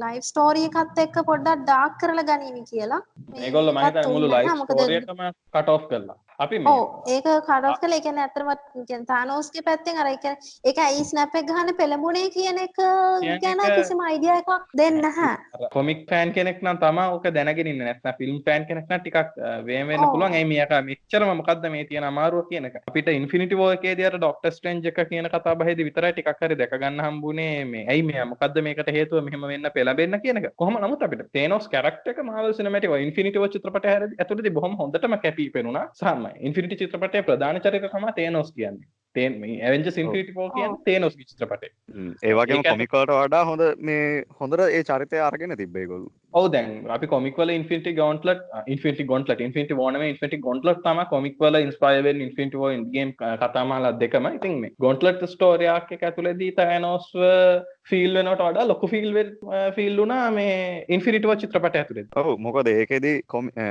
ලයිෆ් ස්ටෝරි එකත් එක්ක පොඩ්ඩක් ඩාර්ක් කරලා ගනීවි කියලා. ඒගොල්ලෝ හිතන්නේ මුළු ලයිෆ් එකම කට් කළා අපි මේ ඒක. ඒ කියන්නේ ඇත්තටම කියන්නේ තානෝස්ගේ පැත්තෙන් අර ඒ කියන්නේ ඒක ඇයි ස්නැප් එක ගහන්න පෙළඹුණේ කියන එක ගැන එක- කිසිම අයිඩියා එකක් දෙන්නේ නැහැ. කොමික් ෆෑන් කෙනෙක් නම් තමා ඕක දැනගෙන ඉන්න නැත්නම් ෆිල්ම් ෆෑන් කෙනෙක් නම් ටිකක් අ, වේම වෙන්න ඔව්. පුළුවන්. ඇයි මේක මෙච්චරම මොකද්ද මේ තියෙන අමාරුව කියන එක? අපිට ඉන්ෆිනිටි වෝ එකේදී අර ඩොක්ටර් ස්ට්‍රේන්ජ් එක කියන කතා බහේදී විතරයි ටිකක් හරි දැක ගන්න හම්බුනේ මේ. ඇයි මෙයා මොකද්ද මේකට හේතුව? මෙහෙම වෙන්න පෙළඹෙන්න කියන එක. කොහොම නමුත් අපිට තේනෝස් කැරක්ටර් එක මාවල් සිනමැටික් ඉන්ෆිනිටි වෝ චිත්‍රපටය හැරෙදි ඇතුළතදී බොහොම හොඳටම කැපී පෙනුණා. සාම ඉන්ෆිනිටි චිත්‍රපටයේ ප්‍රධාන චරිත තමයි තේනෝස් කියන්නේ. තේන් මේ ඇවෙන්ජර්ස් ඉන්ෆිනිටි වෝ කියන්නේ තේනෝස්ගේ චිත්‍රපටය. හ්ම්, ඒ වගේම ඒක- කොමික් වලට වඩා හොඳ මේ හොඳට ඒ චරිතය අරගෙන තිබ්බේ ඒගොල්ලෝ. ඔව් දැන් අපි කොමික් වල infinity gauntlet infinity gauntlet infinity war නෙමෙයි ඉන්ෆිනිටි ගොන්ට්ලට් තමයි කොමික් වල ඉන්ස්පයර් වෙන්නේ ඉන්ෆිනිටි වෝ ඉන් ගේම් කතා මාලා දෙකම. ඉතින් මේ ගොන්ට්ලට් ස්ටෝරි ආක් එක ඇතුළේදී තෑනෝස් ෆීල් වෙනවට වඩා ලොකු ෆීල් ෆීල් වුණා මේ ඉන්ෆිනිටි වෝ චිත්‍රපටය ඇතුළේදී. ඔව් මොකද ඒකෙදී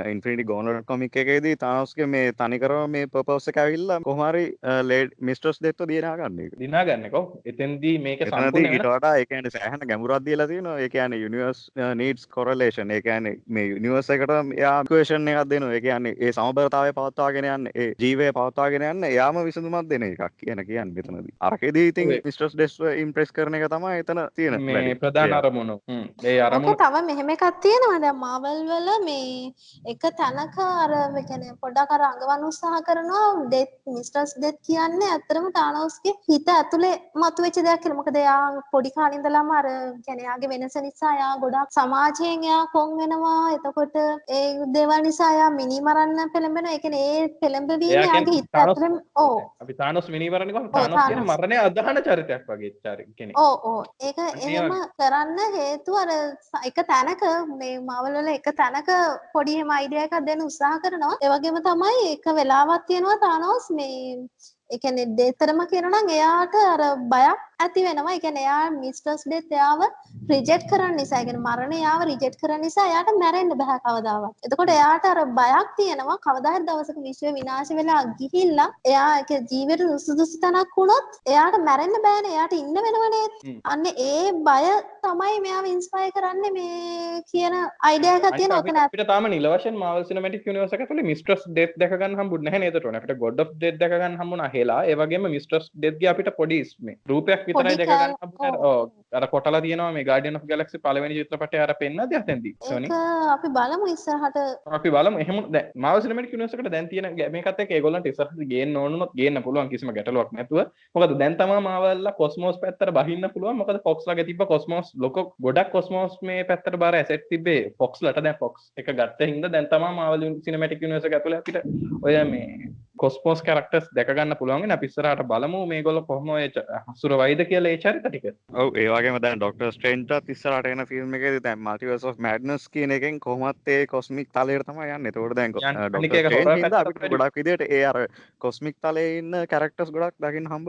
ඉන්ෆිනිටි ගෝනර් කොමික් එකේදී තානොස්ගේ මේ තනිකරම මේ පර්පස් එක ඇවිල්ලා කොහොම හරි ලේඩ් මිස්ටර්ස් දෙක්ව දිනා ගන්න එක. දිනා ගන්නකෝ එතෙන්දී මේක එතනදී සම්පූර්ණ ඊට වෙනස්. වඩා ඒ කියන්නේ සෑහෙන ගැඹුරක් දීලා තියෙනවා. ඒ කියන්නේ යුනිවර්ස් කොර කොරලේෂන් ඒ කියන්නේ මේ යුනිවර්ස් එකට එයා ක්වේෂන් එකක් දෙනවා ඒ කියන්නේ ඒ සමබරතාවය පවත්වාගෙන යන්න ඒ ජීවය පවත්වාගෙන යන්න එයාම විසඳුමක් දෙන එකක් කියන කියන්න මෙතනදී අරකෙදී ඉතින් මිස්ටර්ස් ඩෙස්ව ඉම්ප්‍රෙස් කරන එක තමයි එතන තියෙන මේ ප්‍රධාන අරමුණු. ඒ අරමුණු තව මෙහෙම එකක් තියෙනවා දැන් මාවල් වල මේ එක තැනක අර කියන්නේ පොඩ්ඩක් අර අඟවන්න උත්සාහ කරනවා ඩෙත් මිස්ටර්ස් ඩෙත් කියන්නේ ඇත්තටම ටානෝස්ගේ හිත ඇතුලේ මතුවෙච්ච දෙයක් කියලා. මොකද එයා පොඩි කාලේ ඉඳලම අර කියන්නේ එයාගේ වෙනස නිසා එයා ගොඩක් සමාජයෙන් එයා කොන් වෙනවා. එතකොට ඒ දේවල් නිසා එයා මිනි මරන්න පෙළඹෙනවා. ඒ කියන්නේ ඒ පෙළඹවීම එයා එයාගේ හිත ඇතුලේ ඔව් අපි තානොස් මිනිවරණ කොහොම ඔව්, තානොස් කියන. මරණය අදහන චරිතයක් වගේ චරි කෙනෙක්. ඕ ඕ ඒක එහෙම කරන්න හේතුව අර එක තැනක මේ මවල් වල එක තැනක පොඩි එහෙම අයිඩියා එකක් දෙන්න උත්සාහ කරනවා ඒ වගේම තමයි එක වෙලාවක් තියෙනවා තානෝස් මේ ඒ කියන්නේ දෙතරම කියනවා නම් එයාට අර බයක් ඇති වෙනවා. කියන්නේ එයා මිස්ටර්ස් ඩෙත් එයාව රිජෙක්ට් කරන්න නිසා ඒ කියන්නේ මරණය එයාව රිජෙක්ට් කරන්න නිසා එයාට මැරෙන්න බෑ කවදාවත්. එතකොට එයාට අර බයක් තියෙනවා. කවදා හරි දවසක විශ්වය විනාශ වෙලා ගිහිල්ලා එයා ඒක ජීවිතේ සුදුසු තැනක් වුණොත් එයාට මැරෙන්න බෑනේ. එයාට ඉන්න වෙනවනේ. අන්න ඒ බය තමයි මෙයාව ඉන්ස්පයර් කරන්නේ මේ කියන අයිඩියා එකක් අනික තියෙනවා. අපිට තාම නිල වශයෙන් මාවල් සිනමැටික් යුනිවර්ස් එක ඇතුලේ මිස්ටර්ස් ඩෙත් දැක ගන්න හම්බුනේ නැහැ නේද ටෝන? අපිට ගොඩ් ඔෆ් ඩෙත් දැක ගන්න හම්බුණා. හෙලා ඒ වගේම මිස්ටර්ස් ඩෙත් ගේ අපිට පොඩි මේ රූපයක් විතරයි පොඩි දැක ගන්න කෑල්ල- හම්බුනේ ඔව්. අර කොටලා තියෙනවා මේ ගාඩියන් ගැලැක්සි පළවෙනි චිත්‍රපටය අර සෝනි ඒක අපි බලමු ඉස්සරහට. අපි බලමු. එහෙම දැන් මාවල් සිනමැටික් යුනිවර්ස් එකට දැන් තියෙන ගැ- මේකත් එක්ක ඒගොල්ලන්ට ඉස්සරහට ගේන්න පුළුවන් කිසිම ගැටලුවක් නැතුව. මොකද දැන් තමා මාවල්ලා කොස්මෝස් පැත්තට බහින්න පුළුවන්. මොකද ෆොක්ස් ලගේ තිබ්බ කොස්මෝස් ලොක ගොඩක් කොස්මෝස් මේ පැත්තට බාර ඇසෙට් තිබ්බේ ෆොක්ස් ලට දැන් ෆොක්ස් එක ගත්ත හින්දා දැන් තමා මාවල් සිනමැටික් එක ඇතුලේ අපිට ඔය මේ කොස්මෝස් කරක්ටර්ස් දැක ගන්න පුළුවන් වෙන. අපි ඉස්සරහට බලමු මේගොල්ලෝ කොහොම ඔය ච- හසුර වයිද කියලා ඒ චරිත ටික. ඔව ඒවාගේම දැන් ඩොක්ට ස්ටේන්ටත් ඉස්සරට එන ෆිල්ම් එක දැන් මල්ටිවර්ස් of මැඩ්නස් කියන එකෙන් කොහොමත් ඒ කොස්මික් තලයට තමයි යන්න. තෝට දැන් අපිට ගොඩක් විදියට ඒ අර කොස්මික් තලේ ඉන්න කැරක්ටර්ස් ගොඩක් දකින්න හම්බ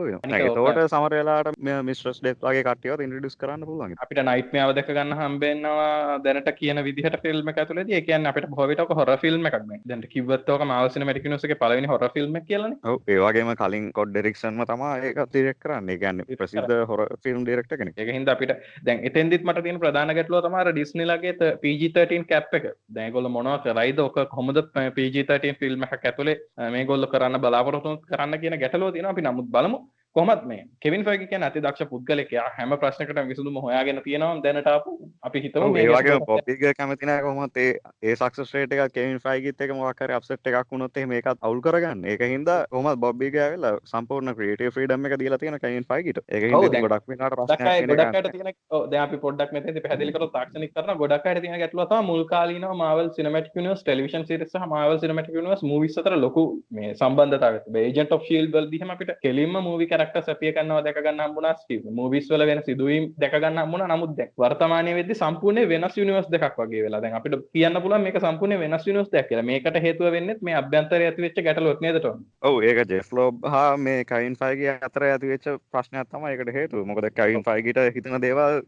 තෝට සමර වෙලාට මිස්ට්‍රස් ඩෙත් වගේ කට්ටියවත් ඉන්ට්‍රොඩියුස් කරන්න පුළුවන්. අපිට නයිට් මෙයාව දැක ගන්න හම්බෙන්නවා දැනට කියන විදිහට ෆිල්ම් ඒ කියන්නේ අපිට බොහෝ විට ඔක හොරර් ෆිල්ම් එකක් නේ. දැන් කිව්වත් ඔක මාවල් සිනමැටික් යුනිවර්ස් එකේ පළවෙනි හොරර් ෆිල්ම් එක කියලානේ. ඔව් ඒ වගේම කලින් කොඩ් ඩෙරෙක්ෂන්ම තමා ඒක ඩිරෙක්ට් කරන්නේ. Direct ප්‍රසිද්ධ හොර ෆිල්ම් ඩිරෙක්ටර් කෙනෙක්. ඒක හින්දා අපිට දැන් එතෙන්දිත් මට තියෙන ප්‍රධාන ගැටලුව තමයි අර ඩිස්නිලාගේ PG-13 කැප් එක. දැන් ඒගොල්ලෝ මොනවා කරයිද ඔක කොහොමද ප- PG-13 ෆිල්ම් එකක් ඇතුලේ අ, මේගොල්ලෝ කරන්න බලාපොරොත්තු වෙනවද කරන්න කියන ගැටලුව තියෙනවා. අපි නමුත් බලමු. කොහොමත් මේ කෙවින් ෆයිගි කියන්නේ අති දක්ෂ පුද්ගලෙක්. එයා හැම ප්‍රශ්නයකටම විසඳුම හොයාගෙන තියෙනවා දැනට ආපු අපි හිතමු ඔව් මේ ඒ වගේම ගැටලුව පොපිග කැමති නැහැ කොහොමත් ඒ ඒ සක්සස් රේට් එකක් කෙවින් ෆයිගිත් එක මොකක් හරි අප්සෙට් එකක් වුණොත් එහෙම ඒකත් අවුල් කරගන්න. ඒක හින්දා කොහොමත් බොබ්බිග ඇවිල්ලා සම්පූර්ණ ක්‍රියේටිව් ෆ්‍රීඩම් එක දීලා තියෙන කෙවින් ෆයිගිට. ගොඩක් ගොඩක් ගොඩක් එක. අපි පොඩ්ඩක් මෙතනදී පැහැදිලි කරලා තාක්ෂණික කරන ගොඩක් අයට තියෙන ගැටලුව මුල් කාලීනව Marvel Cinematic Universe television series සහ Marvel Cinematic Universe movies අතර ලොකු මේ සම්බන්ධතාවයක් තිබේ. Agent of Shield වලදීම අපිට කෙලින්ම movie characters අපිය කරනවා දැක ගන්න හම්බුණා Steve. movies වල වෙන සිදුවීම් දැක ගන්න හම්බුණා. නමුත් දැන් වර්තමානයේ වෙද්දී සම්පූර්ණයෙන් වෙනස් universe දෙකක් වගේ වෙලා. දැන් අපිට කියන්න පුළුවන් මේක සම්පූර්ණයෙන් වෙනස් universe දෙකක් කියලා. මේකට හේතුව වෙන්නේ මේ අභ්‍යන්තරයේ ඇති වෙච්ච ගැටලුවක් නේද ටොම්? ඔව් ඒක ජෙෆ් ලෝබ් හා මේ කවින් ෆයිගි අතර ඇති වෙච්ච ප්‍රශ්නයක් තමයි ඒකට හේතුව. මොකද කවින් ෆයිගිට හිතන දේවල්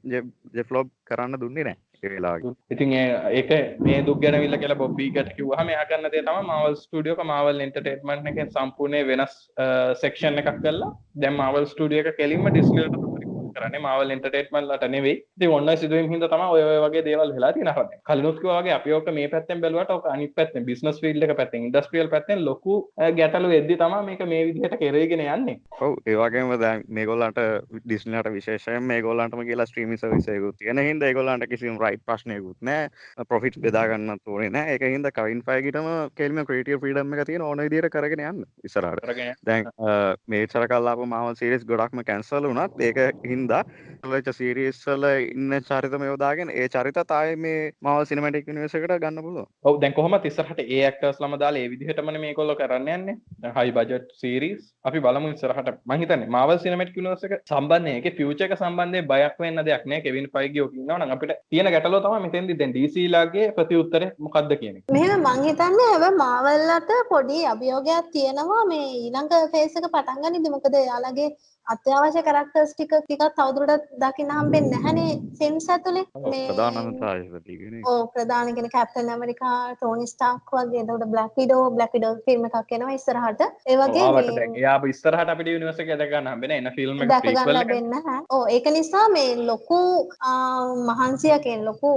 ජෙෆ් ලෝබ් කරන්න දුන්නේ නැහැ ඒ වෙලාවේ. ඉතින් ඒ- ඒක මේ දුක් ගැනවිල්ල කියලා බොබ්බීකට කිව්වහම එයා කරන දේ තමයි මාවල් ස්ටුඩියෝ එක මාවල් එන්ටර්ටේන්මන්ට් එකෙන් සම්පූර්ණයෙන් වෙනස් සෙක්ෂන් එකක් කරලා දැන් මාවල් ස්ටුඩියෝ එක කෙලින්ම ඩිස්නි කරන්නේ මාවල් එන්ටර්ටේන්මන්ට් ලට නෙවෙයි. ඉතින් ඔන්න සිදුවීම් හින්දා තමයි ඔය වගේ දේවල් වෙලා තියෙනවා. දැන් කලිනුත් කිව්වා වගේ අපි ඕක මේ පැත්තෙන් බැලුවට අනිත් පැත්තෙන් බිස්නස් ෆීල්ඩ් එක පැත්තෙන් ඉන්ඩස්ට්‍රියල් පැත්තෙන් ලොකු ගැටලු එද්දි තමයි මේක මේ විදිහට කෙරෙගෙන යන්නේ. ඔව් ඒ වගේම දැන් මේගොල්ලන්ට ඩිස්නිලට විශේෂයෙන් මේගොල්ලන්ටම කියලා ස්ට්‍රීමිං සර්විස් එකකුත් තියෙන හින්දා ඒගොල්ලන්ට කිසිම රයිට් ප්‍රශ්නයකුත් නැහැ ප්‍රොෆිට් බෙදා ගන්නත් ඕනේ නැහැ ඒක හින්දා කවින් ෆයිගිටම කෙලිම ක්‍රියේටිව් ෆ්‍රීඩම් එක තියෙන ඕන විදිහට කරගෙන යන්න කරගෙන දැන් මේචර කල්ලාප මාව සිරිස් ගොඩක්ම කැන්සල් වුණත් ඒක හින්දා ලච සිරිස්සල ඉන්න චරිතම යෝදාගෙන ඒ චරිත තාය මේ මව සිනමටික් නිවසකට ගන්න පුළුව ඔව් දැන් කොහොමත් ඉස්සරහට ඒ ඇක්ටර්ස් ළම දාලා ඒ විදිහටමනේ මේගොල්ලෝ කරන්න යන්නේ. දැන් හයි බජට් සීරීස් අපි බලමු ඉස්සරහට. මං හිතන්නේ Marvel Cinematic Universe එක සම්බන්ධයෙන් ඒකේ ෆියුචර් එක සම්බන්ධයෙන් බයක් වෙන්න දෙයක් නෑ. කෙවින් ෆයිගි ඔක ඉන්නවා නම් අපිට තියෙන ගැටලුව තමයි මෙතෙන්දි දැන් DC ලාගේ ප්‍රතිඋත්තරේ මොකක්ද කියන එක. මෙහෙම මං හිතන්නේ හැබැයි මාවල්ලට පොඩි අභියෝගයක් තියෙනවා මේ ඊළඟ ෆේස් එක පටන් ගනිද්දි මොකද එයාලගේ අත්‍යවශ්‍ය කරක්ටර්ස් ටික ටිකක් තවදුරටත් දකින්න හම්බෙන්නේ නැහනේ ෆිල්ම්ස් ඇතුලේ. මේ ප්‍රධානතාශතිගෙන ඕ ප්‍රධාන කෙන කැප්ටන් ඇමරිකා ටෝනි ස්ටාක් වගේ. එතකොට black widow black widow film එකක් එනවා ඉස්සරහට. ඒ වගේ එයා ඉස්සරහට අපිට යුනිවර්ස් එක දැක ගන්න හම්බෙන්නේ එන ෆිල්ම් එක prequel එක. ඕ ඒක නිසා මේ ලොකු මහන්සියකින් ලොකු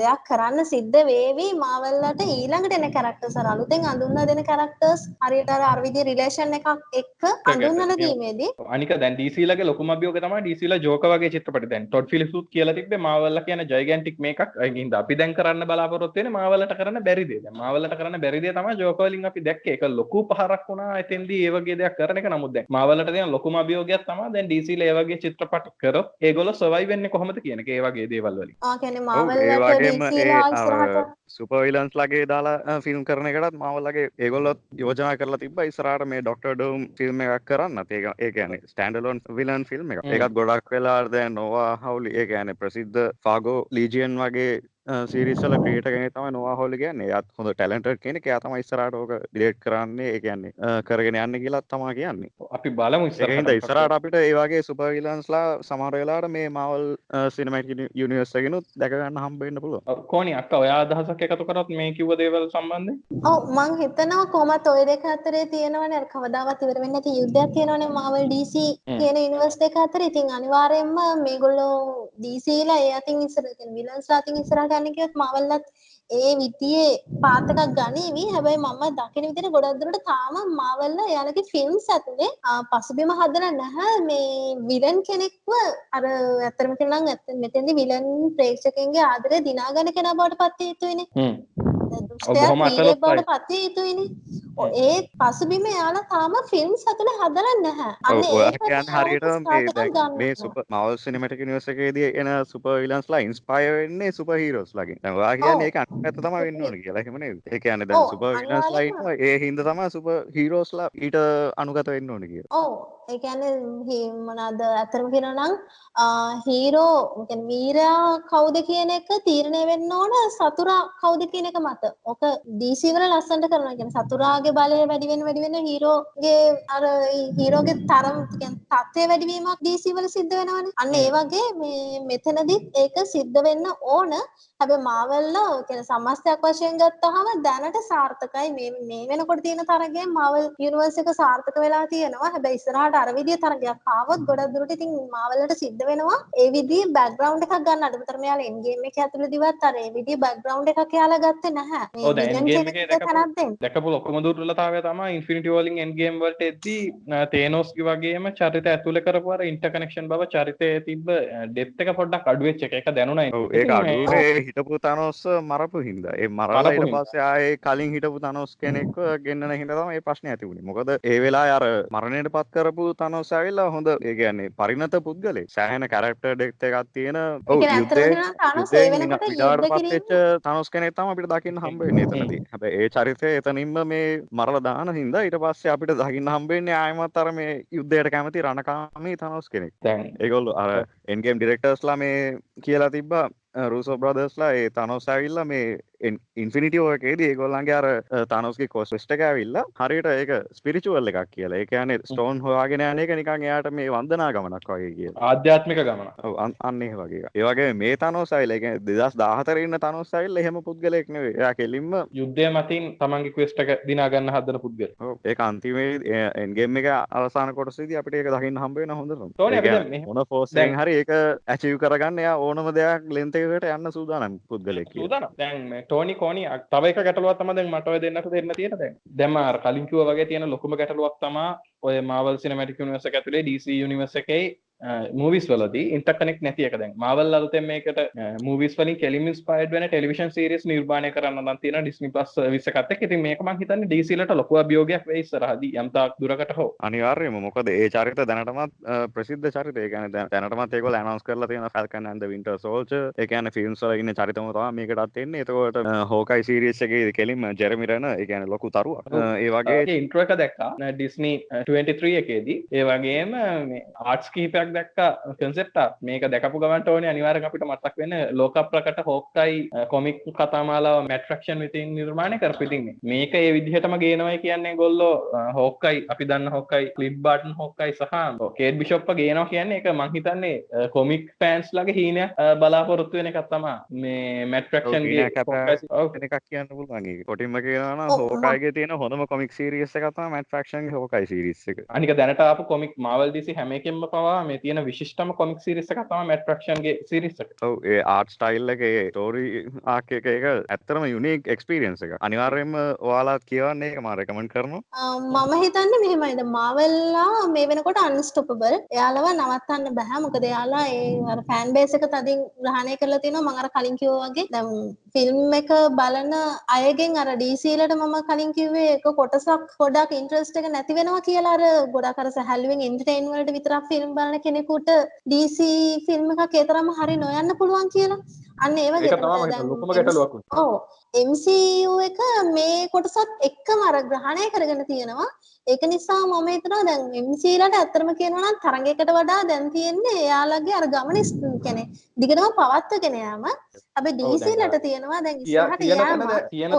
දෙයක් කරන්න සිද්ධ වේවි. මාවල්ලට ඊළඟට එන කැරක්ටර්ස් අර අලුතෙන් අඳුන්ලා දෙන කැරක්ටර්ස් හරියට අර අර විදිහේ රිලේෂන් එකක් එක්ක අඳුන්වලා දීමේදී අනික දැන් ඩීසීලගේ ලොකුම අභියෝගය තමයි ඩීසීලා ජෝක වගේ චිත්‍රපට. දැන් ටොඩ් ෆිලිප්ස් කියලා තිබ්බේ මාවල්ල කියන ජයිගැන්ටික් මේකක් ඒකින්ද අපි දැන් කරන්න බලාපොරොත්තු වෙන්නේ මාවල්ලට කරන්න බැරි දේ. දැන් මාවල්ලට කරන්න බැරි දේ තමයි ජෝක වලින් අපි දැක්කේ. ඒක ලොකු පහරක් වුණා එතෙන්දී ඒ වගේ දෙයක් කරන එක. නමුත් දැන් මාවල්ලට තියෙන ලොකුම අභියෝගයක් තමයි දැන් ඩීසීලා ඒ වගේ චිත්‍රපට කරොත් ඒගොල්ලෝ සර්වයිව් වෙන්නේ කොහොමද කියන එක. ඒ වගේ දේවල් වලින්. ආ කියන්නේ ඔව්, ඒ වගේම ඒ සුපවිලන්ස් ලගේ දාලා ෆිල්ම් කරන එකටත් මවල්ලගේ ඒගොල්ලොත් යෝජනා කරලා තිබ ඉස්රට මේ ඩොක්ට ඩම් ෆිල්ම් එකක් කරන්න ඒක ඒකන ස්ටන්ඩලොන් විලන් ෆිල්ම් එක. එකත් ගොඩක් වෙලාර්ද නොවා හවුලි ඒ ඇන ප්‍රසිද්ධ ෆාගෝ ලීජියන් වගේ සිරිසල ක්‍රියට ගෙන තම නොවා හොලි කියන්නේ. යත් හොඳ ටැලන්ට කෙනෙ එයා තම ඉස්සරට ඕක ඩිලේට් කරන්නේ. ඒ කියන්නේ කරගෙන යන්න කියලත් තමා කියන්නේ. අපි බලමු ඉස්සරට අපිට ඒවාගේ සුපවිලන්ස්ලා සමරවෙලාට මේ මවල් සිනමට යුනිවර්සගෙනුත් දැකගන්න හම්බෙන්න්න පුළුව කෝනි අක්ක ඔයා අදහසක් එකතු කරත් මේ කිව්ව දේවල් සම්බන්ධ ඔව් මං හිතනවා කොහොමත් ඔය දෙක අතරේ තියෙනවනේ. කවදාවත් ඉවර වෙන්නේ නැති යුද්ධයක් තියෙනවනේ මාවල් DC හ්ම්. කියන යුනිවර්ස් දෙක අතර. ඉතින් අනිවාර්යයෙන්ම මේගොල්ලෝ DC ලා ඒ අතින් ඉස්සර කියන්නේ විලන්ස් කියොත් මාවල්ලත් ඒ විදියේ පාත් එකක් ගනීවි. හැබැයි මම දකින විදිහට ගොඩක් දුරට තාම මාවල්ලා එයාලගේ ෆිල්ම්ස් ඇතුලේ ආ, පසුබිම හදලා නැහැ මේ විලන් කෙනෙක්ව අර ඇත්තටම කියනවා නම් ඇත්ත මෙතෙන්දි විලන් ප්‍රේක්ෂකයන්ගේ ආදරය දිනාගන්න කෙනා බවට පත් වෙ යුතුයිනේ. බවට පත් විය යුතුයිනේ. ඒ පසුබිම එයාලා තාම ෆිල්ම්ස් ඇතුලේ හදලා නැහැ. අන්න ඔයාට ඒකට කියන්න හරියට මේ. සුප මවල් සිනමටික නිවසකේදී එන සුප විලන්ස්ලා ඉන්ස්පයර් වෙන්නේ සුප හීරෝස් ලගින්. ඔයා කියන්නේ අනිත් පැත්ත තමයි වෙන්න ඕනේ කියලා. ඒ කියන්නේ දැන් ඔව්, සුප. ඉන්නවා ඒ හින්දා තමයි සුප හීරෝස්ලා ඊට අනුගත වෙන්න ඕනේ කියලා. ඔව් ඒ කියන්නේ හි- මොනවාද ඇත්තටම කියනවා නම් හීරෝ වීරයා කවුද කියන එක තීරණය වෙන්න ඕන සතුරා කවුද කියන එක මත. ඔක DC වල ලස්සනට කරනවා. සතුරාගේ බලය වැඩි වෙන වැඩි වෙන හීරෝගේ අර හීරෝගේ තරම් තත්ත්වය වැඩි වීමක් DC වල සිද්ධ වෙනවනේ. අන්න ඒ වගේ මේ මෙතනදිත් ඒක සිද්ධ වෙන්න ඕන. හැබැයි මාවල්ල කියන්නේ සමස්තයක් වශයෙන් ගත්තාම දැනට සාර්ථකයි මේ මේ වෙනකොට තියෙන තරගයෙන් මාවල් යුනිවර්ස් එක සාර්ථක වෙලා තියෙනවා. හැබැයි ඉස්සරහට අර විදිය තරගයක් ආවොත් ගොඩක් දුරට ඉතින් මාවල්ලට සිද්ධ වෙනවා. ඒ විදිහේ බෑග්ග්‍රවුන්ඩ් එකක් ගන්න අඩුතර මෙයාලා එන්ඩ් ගේම් එක ඇතුළේදීවත් අර ඒ විදිහේ බෑග්ග්‍රවුන්ඩ් එකක් එයාලා ගත්තේ නැහැ. එකේ දැකපු- තැනක් දුර්වලතාවය තමයි ඉන්ෆිනිටි වලින් එන්ඩ් ගේම් වලට එද්දී තේනෝස්ගේ වගේම චරිත ඇතුළේ කරපු අර ඉන්ටර්කනෙක්ෂන් බව චරිතයේ තිබ්බ ඩෙප්ත් එක පොඩ්ඩක් අඩු වෙච්ච එක. මේ- අඩුවේ හිටපු තනොස් මරපු හින්දා ඒ මරලා මරපු ඊට හින්දා. පස්සේ ආයේ කලින් හිටපු තනොස් කෙනෙක්ව ගෙන්නන හින්දා තමයි මේ ප්‍රශ්නේ ඇති වුනේ. මොකද ඒ වෙලාවේ අර මරණයට පත් කරපු තනොස් ඇවිල්ලා හොඳ ඒ කියන්නේ පරිණත පුද්ගලෙක්. සෑහෙන කැරක්ටර් ඩෙප්ත් එකක් තියෙන ඒ ඇත්තටම කියනවා තනොස් ඒ කෙනෙක් තමයි අපිට දකින්න හම්බ වෙන්නේ එතනදී. හැබැයි ඒ චරිතය එතනින්ම මේ මරලා දාන හින්දා ඊට පස්සේ අපිට දකින්න හම්බ වෙන්නේ ආයෙමත් අර මේ යුද්ධයට කැමති රණකාමී තනොස් කෙනෙක්. ඒගොල්ලු අර එන්ගේම් ඩිරෙක්ටර්ස්ලා මේ කියලා තිබ්බා රූසෝ බ්‍රදර්ස්ලා ඒ තනොස් ඇවිල්ලා මේ ඉන්ෆිනිිටි ඕකේදී ඒගොල්ලන්ගේ අර තනොස්ගේ කොස් ෂ්ට ඇවිල්ලා හරියට ඒක ස්පිරිචුවල් එකක් කියලා ඒ කියන්නේ ස්ටෝන් හොයාගෙන යන එක නිකන් එයාට මේ වන්දනා ගමනක් වගේ කියලා ආධ්‍යාත්මික ගමන. අන්න ඒ වගේ එකක්. ඒ වගේ මේ තනොස් ඇවිල්ලා ඒ කියන්නේ 2014 ඉන්න තනොස් ඇවිල්ලා එහෙම පුද්ගලෙක් නෙවෙයි. එයා කෙලින්ම යුද්ධය මතින් තමන්ගේ ක්වෙස්ට් එක දිනා ගන්න හදන පුද්ගල. ඒක අන්තිමේ එන්ගේම් එක අවසාන කොටසේදී අපිට ඒක දකින්න හම්බ ඒ මෙහෙම- මොන ෆෝස් එකෙන් හරි ඒක ඇචීව් කරගන්න ඕනම දෙයක් ලෙන්ත් එකකට යන්න සූදානම් පුද්ගලෙක් කියලා. සූදානම්. දැන් මේ ටෝනි කෝනි අ- තව එක ගැටලුවක් තමයි දැන් මට ඔය දෙන්නට දෙන්න තියෙන දැන්. දැන් මම අර කලින් කිව්වා වගේ තියෙන ලොකුම ගැටලුවක් තමයි ඔය Marvel Cinematic Universe එක ඇතුලේ DC Universe එකේ මූවිස් වලදී ඉන්ටර්කනෙක්ට් නැති එක දැන්. Marvel අලුතෙන් මේකට මූවිස් වලින් කෙලින් ඉන්ස්පයර්ඩ් වෙන ටෙලිවිෂන් සීරීස් නිර්මාණය කරන්න නම් තියෙන Plus සර්විස් එකත් එක්ක. ඉතින් මේක මම හිතන්නේ DC ලට ලොකු අභියෝගයක් වෙයි ඉස්සරහදී යම් තාක් දුරකට හෝ. අනිවාර්යයෙන්ම. මොකද ඒ චරිත දැනටමත් ප්‍රසිද්ධ චරිත. ඒ කියන්නේ දැන්- දැනටමත් ඒගොල්ලෝ ඇනවුන්ස් කරලා තියෙන Falcon and the Winter Soldier. ඒ කියන්නේ ෆිල්ම්ස් වල ඉන්න චරිතම තමයි මේකටත් එන්නේ. එතකොට හෝකයි සීරීස් එකේ කෙලින්ම ජෙරමි රන ඒ කියන්නේ ලොකු තරුවක්. ඒ වගේ ඉන්ට්‍ර එක දැක්කා. ඩිස්නි 23 එකේදී. ඒ වගේම ආර්ට්ස් කීපයක් දැක්කා කන්සෙප්ට මේක දැකපු ගමන්ට ඕනේ අනිවාර්යෙන් අපිට මතක් වෙන ලෝක ප්‍රකට හෝක්කයි කොමික් කතාමාලාව මැට්‍රක්ෂන් විතින් නිර්මාණය කරපු ඉතින් මේක ඒ විදිහටම ගේනවයි කියන්නේ ගොල්ලෝ හෝක්කයි අපි දන්න හොක්කයි ක්ලිප් බාටන් හොක්කයි සහ කේඩ් බිෂොප්ප ගේනවා කියන්නේ එක මං හිතන්නේ කොමික් ෆෑන්ස් ලගේ අ, බලාපොරොත්තු වෙන එකක් තමා මේ හීනයක් එකක් කියන්න පුළුවන් ඒක. කොටින්ම කියනවා නම් ඔව්, හෝකයිගේ තියෙන හොඳම කොමික් සීරීස් එක තමයි මැට් ෆැක්ෂන්ගේ හෝකයි සීරීස් එක. අනික දැනට ආපු කොමික් මාවල් දිසි හැම එකෙන්ම පවා මේ මේ තියෙන විශිෂ්ටම කොමික් සිරිස් එකක් තමයි මැට් ෆ්‍රැක්ෂන්ගේ සිරිස් එක. ඔව් ඒ ආර්ට් ස්ටයිල් එකේ ස්ටෝරි ආක් එක එක ඇත්තටම යුනික් එක්ස්පීරියන්ස් එක. අනිවාර්යයෙන්ම ඔයාලා කියවන්න ඒක මම රෙකමන්ඩ් කරනවා. මම හිතන්නේ මෙහෙමයිද මාවල්ලා මේ වෙනකොට අන්ස්ටොපබල් එයාලව නවත්තන්න බෑ මොකද එයාලා ඒ අර ෆෑන් බේස් එක තදින් ග්‍රහණය කරලා තිනවා මම අර කලින් කිව්වා වගේ දැන් ෆිල්ම් එක බලන අයගෙන් අර DCලට මම කලින් කිව්වේ එක කොටසක් ගොඩක් ඉන්ට්‍රස්ට් එක නැති වෙනවා කියලා අර ගොඩක් අර සැහැල්ලුවෙන් එන්ටර්ටේන් වලට විතරක් ෆිල්ම් බලන කෙනෙකුට DC ෆිල්ම් එකක් ඒ තරම් හරි නොයන්න පුළුවන් කියලා? අන්න ඒ වගේ ඒක තමයි මම හිතන්නේ. ලොකුම ගැටලුවක් උනේ. ඔව්. MCU එක මේ කොටසත් එක්කම අර ග්‍රහණය කරගෙන තියෙනවා. ඒක නිසා මම හිතනවා දැන් MCලට ඇත්තටම කියනවා නම් තරඟයකට වඩා දැන් තියෙන්නේ එයාලගේ අර ගමන කියන්නේ දිගටම පවත්වගෙන යාම හැබැයි DC ලට තියෙනවා. දැන් ඉස්සරහට තියෙන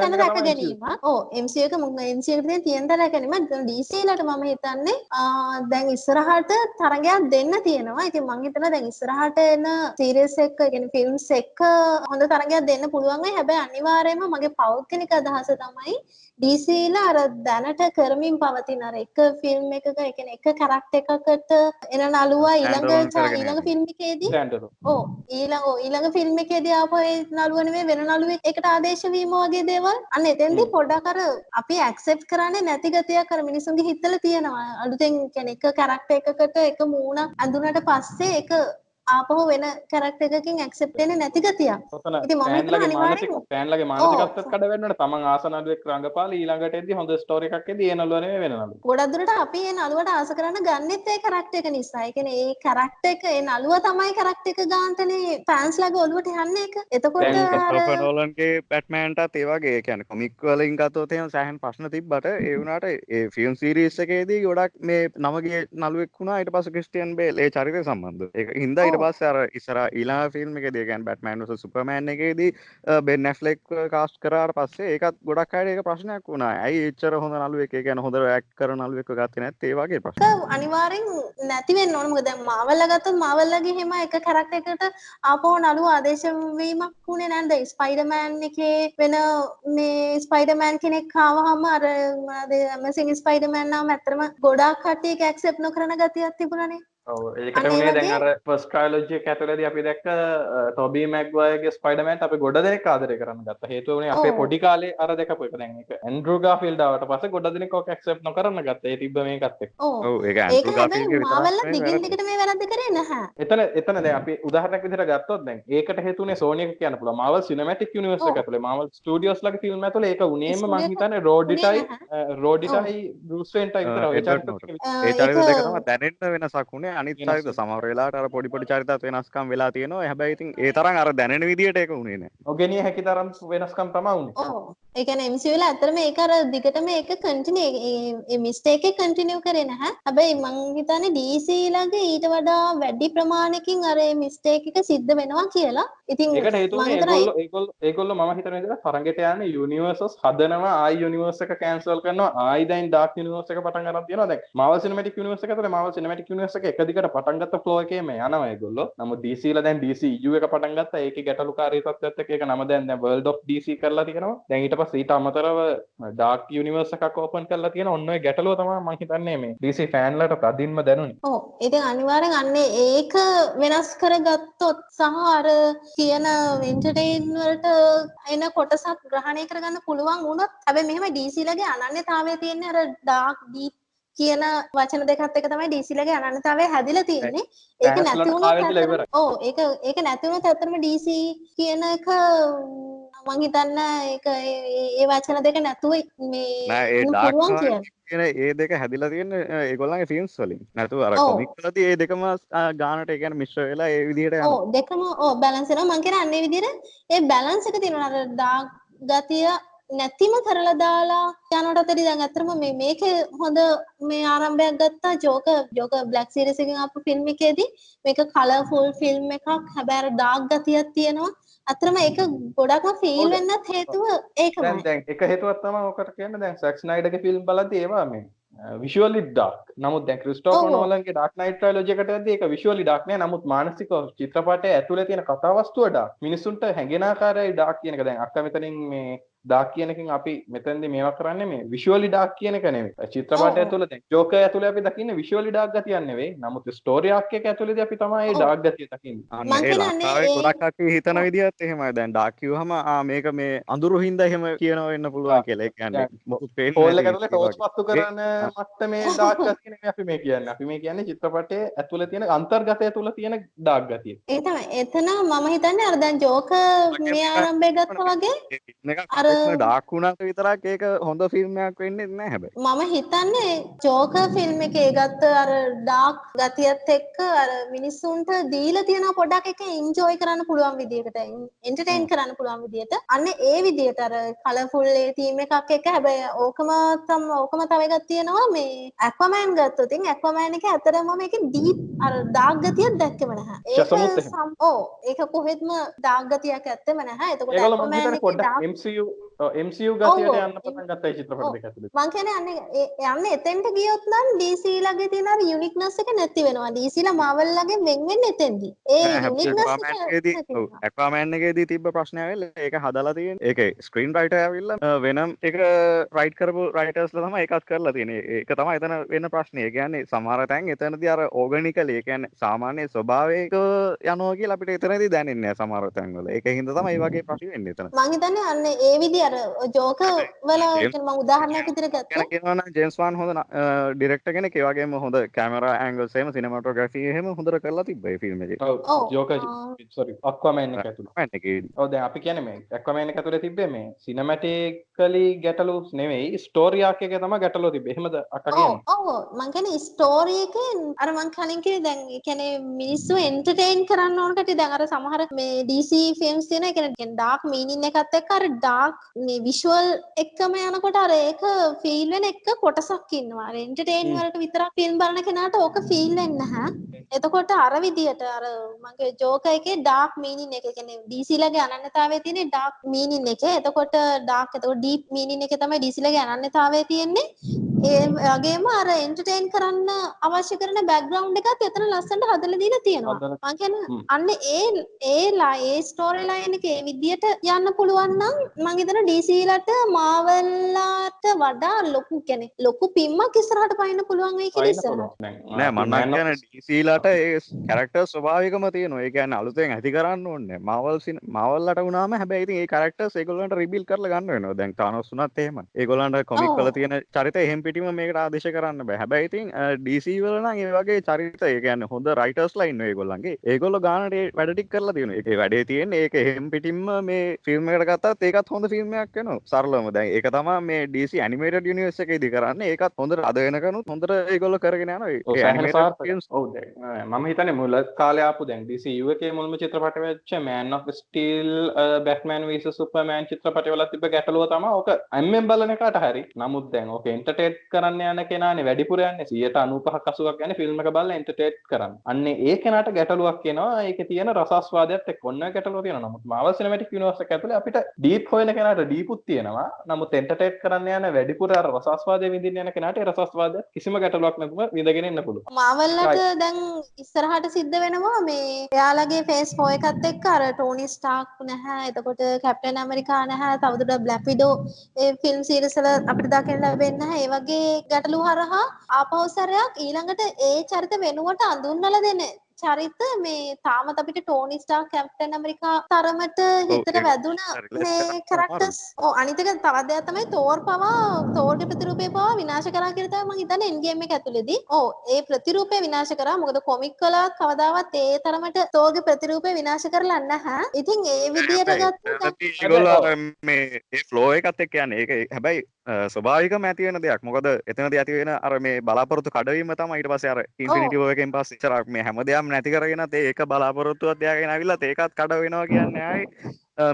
තැන රැක ගැනීම. ඕ MCU එක මොකද MCU එකට තියෙන තියෙන තැන රැක ගැනීම. DC ලට මම හිතන්නේ දැන් ඉස්සරහට තරගයක් දෙන්න තියෙනවා. ඉතින් මං හිතනවා දැන් ඉස්සරහට එන සීරීස් එක කියන්නේ ෆිල්ම්ස් එක හොඳ තරගයක් දෙන්න පුළුවන් වෙයි. හැබැයි අනිවාර්යයෙන්ම මගේ පෞද්ගලික අදහස තමයි DC ලා අර දැනට කරමින් පවතින අර එක ෆිල්ම් එකක ඒ කියන්නේ එක කරක්ටර් එකකට එන නළුවා ඊළඟ ඊළඟ ෆිල්ම් එකේදී. ස්ටෑන්ඩර්. ඕ ඊළඟ ඊළඟ ෆිල්ම් එකේදී ආපහු ඒ නළුව නෙමෙයි වෙන නළුවෙක් එකට ආදේශ වීම වගේ දේවල්. අන්න එතෙන්දී පොඩ්ඩක් අර අපි ඇක්සෙප්ට් කරන්නේ නැති ගතියක් අර මිනිසුන්ගේ හිතවල තියෙනවා. අලුතෙන් කියන්නේ එක කැරක්ටර් එකකට එක මූණක් ඇඳුනට පස්සේ ඒක ආපහු වෙන කැරක්ටර් එකකින් ඇක්සෙප්ට් වෙන්නේ නැති ගතියක් ඔතන ඉතින් මම හිතනවා ෆෑන්ලගේ මානසික අනිවාර්යෙන්ම- ෆෑන්ලගේ මානසිකත්වයක් කඩ වෙන්නට තමන් ආසනල්ුවෙක් රඟපාලා ඊළඟට එද්දි හොඳ ස්ටෝරි එකක් එද්දි ඒ නළුව නෙමෙයි වෙන නළුව. ගොඩක් දුරට අපි ඒ නළුවට ආස කරන්න ගන්නෙත් ඒ කැරක්ටර් එක නිසා. ඒ කියන්නේ ඒ කැරක්ටර් එක ඒ නළුව තමයි කැරක්ටර් එක ගාන්ටනේ ෆෑන්ස්ලාගේ ඔළුවට යන්නේ ඒක. එතකොට නෝලන්ගේ බැට්මෑන්ටත් ඒ වගේ ඒ කියන්නේ කොමික් වලින් ගත්තොත් එහෙම සෑහෙන ප්‍රශ්න තිබ්බට ඒ වුණාට ඒ ෆිල්ම් සීරීස් එකේදී ගොඩක් මේ නමගේ නළුවෙක් වුණා ඊට පස්සේ ක්‍රිස්ටියන් බේල් ඒ චරිතය සම්බන්ධව. ඒක හින්දා. පස්සේ අර ඉස්සර ඊළඟ ෆිල්ම් එකේදී ඒ කියන්නේ බැට්මෑන් vs. සුපර්මෑන් එකේදී බෙන් ඇෆ්ලෙක් කාස්ට් කරාට පස්සේ ඒකත් ගොඩක් අයට ඒක ප්‍රශ්නයක් වුණා. ඇයි එච්චර හොඳ නළුවෙක් ඒ කියන්නේ හොඳ ඇක්ට් කරන නළුවෙක්ව ගත්තේ නැත්තේ? වගේ ප්‍රශ්න. ඒක අනිවාර්යෙන් නැති වෙන්න ඕන. මොකද දැන් මාවල්ලා ගත්තොත් මාවල්ලාගේ හැම එක කැරක්ටර් එකකට ආපහු නළුව ආදේශ වීමක් වුණේ නැන්ද ස්පයිඩර්මෑන් එකේ වෙන මේ ස්පයිඩර්මෑන් කෙනෙක් ආවහම අර මොනවද ඇමසින් ස්පයිඩර්මෑන් නම් ඇත්තටම ගොඩාක් කට්ටිය ඒක ඇක්සෙප්ට් නොකරන ගතියක් තිබුණානේ ඒකට උනේ දැන් අර ෆස්ට් ට්‍රයොලොජි එක ඇතුළේදී අපි දැක්ක ටොබී මැග්වයර්ගේ ස්පයිඩර්මෑන් අපි ගොඩ දෙනෙක් ආදරය කරන්න ගත්තා. හේතුව උනේ අපේ. පොඩි කාලේ අර දැකපු එක. දැන් ඒක ඇන්ඩ්‍රූ ගාෆීල්ඩ් ආවට පස්සේ ගොඩ දෙනෙක් ඔක ඇක්සෙප්ට් නොකරන්න ගත්තා. දිගට මේ වැරද්ද කරේ නැහැ එතන එතන දැන් අපි උදාහරණයක් විදිහට ගත්තොත් දැන් ඒකට හේතු උනේ Sony එක කියන්න පුළුවන්. Marvel Cinematic Universe එක ඔව්. ඇතුලේ Marvel Studios ලගේ ෆිල්ම් ඇතුලේ ඒක උනේම මං එක හිතන්නේ රෝඩිටයි රෝඩිටයි බෲස් වේන්ටයි විතරයි ඔය එඩ්වඩ් චරිත නෝර්ටන්. දෙක ඒ දැනෙන්න වෙනසක් උනේ අනිත් චරිත සමහර වෙලාවට අර පොඩි පොඩි චරිතත් වෙනස්කම් වෙලා තියෙනවා. හැබැයි ඉතින් ඒ තරම් අර දැනෙන විදියට ඒක උනේ නෑ. නොගෙනිය හැකි තරම් වෙනස්කම් තමයි උනේ. ඔව් ඒ කියන්නේ MCU වල ඇත්තටම ඒක අර දිගටම ඒක කන්ටිනියු ඒ මිස්ටේක් කන්ටිනියු කරේ නැහැ. හැබැයි මං හිතන්නේ DC ළඟ ඊට වඩා වැඩි ප්‍රමාණයකින් අර මිස්ටේක් සිද්ධ වෙනවා කියලා. ඉතින් හේතුව මං හිතන තරඟට යන්නේ යුනිවර්සස් හදනවා ආයි යුනිවර්ස් එක කැන්සල් කරනවා ආයි දැන් ඩාර්ක් යුනිවර්ස් එක පටන් ගන්න තියෙනවා. දැන් Marvel Cinematic Universe එක ඇතුලේ Marvel Cinematic Universe එක එක දිගට පටන් ගත්ත ෆ්ලෝ එකේම යනවා ඒගොල්ලෝ. නමුත් DC ලා දැන් DC EU එක පටන් ගත්තා. ඒකේ එක්ක. ඒක නම දැන් of DC කරලා තියෙනවා. දැන් පස්සේ ඊට අමතරව ඩාර්ක් යුනිවර්ස් එකක් ඕපන් කරලා තියෙනවා ඔන්න ඔය ගැටලුව තමයි මම හිතන්නේ මේ DC ෆෑන්ලට තදින්ම දැනුනේ. ඔව්. ඉතින් අනිවාර්යෙන් අන්නේ ඒක වෙනස් කරගත්තොත් සහ අර කියන එන්ටර්ටේන් වලට එන කොටසක් ග්‍රහණය කරගන්න පුළුවන් වුණොත් හැබැයි මෙහෙම DC ලගේ අනන්‍යතාවය තියෙන්නේ අර ඩාර්ක් ඩීප් කියන වචන දෙකත් එක තමයි DC ලගේ අනන්‍යතාවය හැදිලා තියෙන්නේ. ඒක Fans නැති වලට වුණොත් කාලෙ දීලා ඉවරයි. ඇත්තටම- ඔව්. ඒක ඒක නැති වුණොත් ඇත්තටම DC කියන එක මං හිතන්නේ ඒක ඒ- වචන දෙක නැතුව මේ. කියන ඒ දෙක හැදිලා තියෙන්නේ ඒගොල්ලන්ගේ ෆිල්ම්ස් වලින්. නැතුව අර. කොමික් වලදී ඒ දෙකම ගානට ඒ කියන්නේ මිශ්‍ර වෙලා ඒ විදිහට යනවා. ඔව් දෙකම ඔව් බැලන්ස් වෙනවා. මං කියන්නේ අන්නේ විදිහට ඒ බැලන්ස් එක තියෙනවා. අර ඩාර්ක් ගතිය නැතිම කරලා දාලා යනකොට අතරේ දැන් අත්‍තරම මේ මේකේ හොඳ මේ ආරම්භයක් ගත්තා ජෝක ජෝක බ්ලැක් සීරීස් එකෙන් ආපු ෆිල්ම් එකේදී. මේක කලර්ෆුල් ෆිල්ම් එකක්. හැබැයි අර ඩාර්ක් ගතියක් තියෙනවා අත්‍තරම ඒක ගොඩක්ම ෆීල්. වෙන්නත් හේතුව ඒකමයි. දැන් එක හේතුවක් තමයි ඔකට කියන්න. දැන් සැක් ස්නයිඩර්ගේ ෆිල්ම් බලද්දී ඒවා මේ විෂුවලි ඩාර්ක් නමුත් දැන් ක්‍රිස්ටෝෆර්. නෝලන්ගේ ඩාර්ක් නයිට් ට්‍රයිලොජි එකට යද්දී ඒක විෂුවලි ඩාර්ක් නෑ. නමුත් මානසිකව චිත්‍රපටයේ ඇතුලේ තියෙන කතා වස්තුව ඩාර්ක් මිනිසුන්ට හැඟෙන ආකාරයයි ඩාර්ක් කියන එක. දැන් අක්කා මෙතනින් මේ ඩාක් කියන එකෙන් අපි මෙතනදී මේවා කරන්නේ මේ විෂුවලි ඩාක් කියන. චිත්‍රපටය තුළ දැන් ජෝකර් ඇතුලේ අපි දකින්නේ විෂුවලි ඩාක් ගතියක් නෙවෙයි. නමුත් ස්ටෝරි ආක් එක ඇතුලේදී අපි තමයි ඩාක් ගතිය දකින්නේ. මං ගොඩක් කට්ටිය හිතන විදිහත් එහෙමයි දැන් ඩාක් කිව්වහම ආ මේක මේ අඳුරු හින්දා එහෙම කියනවා වෙන්න පුළුවන් නැති ඇතුලේ වගේ. ටෝච් පත්තු කරන මට්ටමේ ඩාක් ගතිය නෙවෙයි අපි මේ කියන්නේ. අපි මේ කියන්නේ චිත්‍රපටයේ ඇතුලේ තියෙන අන්තර්ගතය තුල තියෙන ඩාක් ගතිය. ඒ තමයි එතන මම හිතන්නේ අර දැන් ජෝක මේ ආරම්භය ගත්තා වගේ අර- ඩාක් වුණාට විතරක් ඒක හොඳ ෆිල්ම් එකක් වෙන්නේ නැහැ හැබැයි. මම හිතන්නේ ජෝක ෆිල්ම් එකේ ගත්ත අර ඩාක් ගතියත් එක්ක අර මිනිස්සුන්ට දීලා තියෙන පොඩක් එක එන්ජොයි කරන්න පුළුවන් විදිහකට එන්ටර්ටේන් කරන්න පුළුවන් විදිහට අන්න ඒ විදිහට අර කලර්ෆුල් ඒ තීම් එකක් එක්ක හැබැයි ඕකම තම ඕකම තව එකක් තියෙනවා මේ ඇක්වමෑන් ගත්තොත්. ඉතින් ඇක්වමෑන් එක ඇත්තටම මේකේ ඩීප් අර ඩාක් ගතියක් දැක්කම නැහැ. ඒක සමුත් එහෙම. සම්- ඔව් ඒක කොහෙත්ම ඩාක් ගතියක් ඇත්තෙම නැහැ. එතකොට ඒගොල්ලෝ MCU ගතියට යන්න පටන් ගත්තා චිත්‍රපට. දෙක ඇතුලේ. මං කියන්නේ අන්නේ ඒ- යන්නේ එතෙන්ට ගියොත් නම් DC ලගේ තියෙන අර යුනික්නස් එක නැති වෙනවා. DC ලා Marvel ලගේ වෙන් වෙන්නේ එතෙන්දී. ඒ යුනික්නස් එක ඇක්වාමෑන්ගේදී නැති වෙනවා. ඇක්වාමෑන්ගේදී තිබ්බ ප්‍රශ්නය ඇවිල්ලා ඒක හදලා තියෙන ඒක ස්ක්‍රීන් රයිටර් ඇවිල්ලා වෙනම් එක රයිට් කරපු රයිටර්ස්ලා තමයි ඒකත් කරලා තියෙන්නේ ඒක තමයි එතන වෙන ප්‍රශ්නේ ඒ කියන්නේ සමහර තැන් එතනදී අර ඕගනිකලි ඒ කියන්නේ සාමාන්‍ය ස්වභාවයක යනවා කියලා අපිට එතනදී දැනෙන්නේ නැහැ සමහර තැන්වල ඒක හින්දා තමයි මේ වගේ ප්‍රශ්න වෙන්නේ එතන මං හිතන්නේ අන්නේ ඒ විදිහ අර ජෝක වල මං උදාහරණයක් විදිහට ගත්තා. කියනවනම් ජේම්ස් වාන් හොඳ ඩිරෙක්ටර් කෙනෙක් ඒ වගේම හොඳ කැමරා ඇන්ගල්ස් එහෙම සිනමැටෝග්‍රැෆි එහෙම හොඳට කරලා තිබ්බා ඒ ෆිල්ම් එකේ ඔව්. ඔව් ආ. සෝරි අක්වාමෑන් එක එකේදී ඔව් දැන් අපි කියන්නේ මේ ඇක්වාමෑන් එක ඇතුලේ තිබ්බේ මේ සිනමැටිකලි ගැටලු නෙවෙයි ස්ටෝරි ආක් එකේ තමයි ගැටලුව තිබ්බේ. එහෙමද අක්කා ඔව් කියන්නේ? ඔව් මං කියන්නේ ස්ටෝරි එකෙන් අර මං කලින් කිව්වේ දැන් ඒ කියන්නේ මිනිස්සු එන්ටර්ටේන් කරන්න ඕන කටි දැන් අර සමහර මේ DC ෆිල්ම්ස් තියෙන ඒ කියන්නේ ඩාර්ක් මීනින් එකත් එක්ක අර ඩාර්ක් මේ විෂුවල් එක්කම යනකොට අර ඒක ෆීල් වෙන එක කොටසක් ඉන්නවා. එන්ටර්ටේන්. වලට විතරක් ෆිල්ම් බලන කෙනාට ඕක ෆීල් වෙන්නේ නැහැ. එතකොට අර විදියට අර මගේ ජෝක එකේ ඩාර්ක් මීනින් එක කියන්නේ DC ලගේ අනන්‍යතාවය තියෙන්නේ ඩාර්ක් මීනින් එකේ. එතකොට ඩාර්ක් එතකොට ඩීප් මීනින් එකේ තමයි DC ලගේ අනන්‍යතාවය තියෙන්නේ. ඒ වගේම අර එන්ටර්ටේන් කරන්න අවශ්‍ය කරන බෑග්ග්‍රවුන්ඩ් එකත් එතන ලස්සනට හදලා දීලා තියෙනවා. හදලා- මං කියන්නේ හ්ම්. අන්න ඒ ඒ ලා- ඒ ස්ටෝරි ලයින් එක ඒ විදියට යන්න පුළුවන් නම් මං හිතන DC ලට Marvel ලාට වඩා ලොකු කියන්නේ ලොකු පිම්මක් ඉස්සරහට පයින්න පුළුවන් වෙයි කියලා පයින්න ඉස්සරහට. පුළුවන්. දැන් නෑ අපි මන්න Man of- කියන ඩීසීලාට ඒ කැරක්ටර් ස්වභාවිකම තියෙනවා ඒ කියන්නේ අලුතෙන් ඇති කරන්න ඕනේ මවල් මවල්ලට වුණාම හැබැයි ඉතින් ඒ කැරක්ටර්ස් ඒගොල්ලන්ට රිබිල් කරලා ගන්න වෙනවා දැන් තානොස් වුණත් එහෙම ඒගොල්ලන්ට කොමික් වල ඔව්. තියෙන චරිත එහෙම් පිටිම මේකට ආදේශ කරන්න බෑ. හැබැයි ඉතින් DC වල නම් ඒ වගේ චරිත ඒ කියන්නේ හොඳ රයිටර්ස්ලා ඉන්නවා ඒගොල්ලන්ගේ. ඒගොල්ලෝ ගානට ඒ වැඩ ටික කරලා තියෙනවා. ඒ වැඩේ තියෙන්නේ ඒක එහෙම් පිටින්ම මේ ෆිල්ම් එකට ගත්තත් ඒකත් හොඳ ෆිල්ම් එකක් වෙනවා. සරලවම. දැන් ඒක තමයි මේ DC animated universe එකේදී කරන්නේ. ඒකත් හොඳට අද වෙනකනුත් හොඳට ඒගොල්ලෝ කරගෙන අ, මම හිතන්නේ මුල කාලේ ආපු දැන් DCU එකේ මුල්ම චිත්‍රපට වෙච්ච Man of Steel Batman vs Superman චිත්‍රපටවල තිබ්බ ගැටලුව තමයි ඕක. අම්මෙන් බලන එකට හරි. නමුත් දැන් ඕක එන්ටර්ටේන් කරන්න යන කෙනානේ වැඩිපුර යන්නේ 95ක් 80ක් යන්නේ ෆිල්ම් එක බලලා එන්ටර්ටේන් කරන්න. අන්නේ ඒ කෙනාට ගැටලුවක් එනවා. ඒකේ තියෙන ඔන්න ඔය ගැටලුව තියෙනවා. නමුත් Cinematic Universe එක ඇතුලේ අපිට ඩීප් හොයන කෙනාට ඩීපුත් තියෙනවා. නමුත් එන්ටර්ටේන් කරන්න යන වැඩිපුර අර රසාස්වාදය විඳින්න යන කෙනාට ඒ රසාස්වාදය කිසිම ගැටලුවක් නැතුව විඳගෙන ඉන්න පුළුවන්. මාවල්ලට දැන් ඉස්සරහට සිද්ධ වෙනවා මේ එයාලගේ ෆේස් ෆෝ එකත් එක්ක අර ටෝනි ස්ටාක් නැහැ එතකොට කැප්ටන් ඇමරිකා නැහැ විඩෝ ඒ ෆිල්ම් සීරීස් වල අපිට දකින්න ලැබෙන්නේ නැහැ ඒ වගේ ගැටලු හරහා ආපහු සැරයක් ඊළඟට ඒ චරිත වෙනුවට අඳුන්වලා දෙන. චරිත මේ තාමත් අපිට ටෝනි ස්ටාක් කැප්ටන් ඇමරිකා තරමට හිතට වැදුන මේ කරන්න කරක්ටර්ස් ඕ අනිතක තවත් දෙයක් තමයි තෝර් පවා තෝර්ගේ ප්‍රතිරූපය පවා විනාශ කරා කියලා තමයි මම හිතන්නේ එන්ඩ් ගේම් එක ඇතුළේදී. ඔව් ඒ ප්‍රතිරූපය විනාශ කරා. මොකද කොමික් වල කවදාවත් ඒ තරමට තෝර්ගේ ප්‍රතිරූපය විනාශ කරලා නැහැ. ඉතින් ඒ විදියට ගත්තොත් ඒගොල්ලෝ මේ ඒ ෆ්ලෝ එකත් එක්ක යන්නේ ඒක හැබැයි ස්වභාවිකම ඇති වෙන දෙයක් මොකද එතනදී ඇති වෙන අර මේ බලාපොරොත්තු කඩවීම තමයි ඊට පස්සේ අර ඉන්ෆිනිටි වෝර් එකෙන් පස්සේ ඉතර මේ හැමදේම නැති කරගෙනත් ඒක බලාපොරොත්තුවක් තියාගෙන ආවිල්ලා ඒකත් කඩ වෙනවා කියන්නේ. ආයි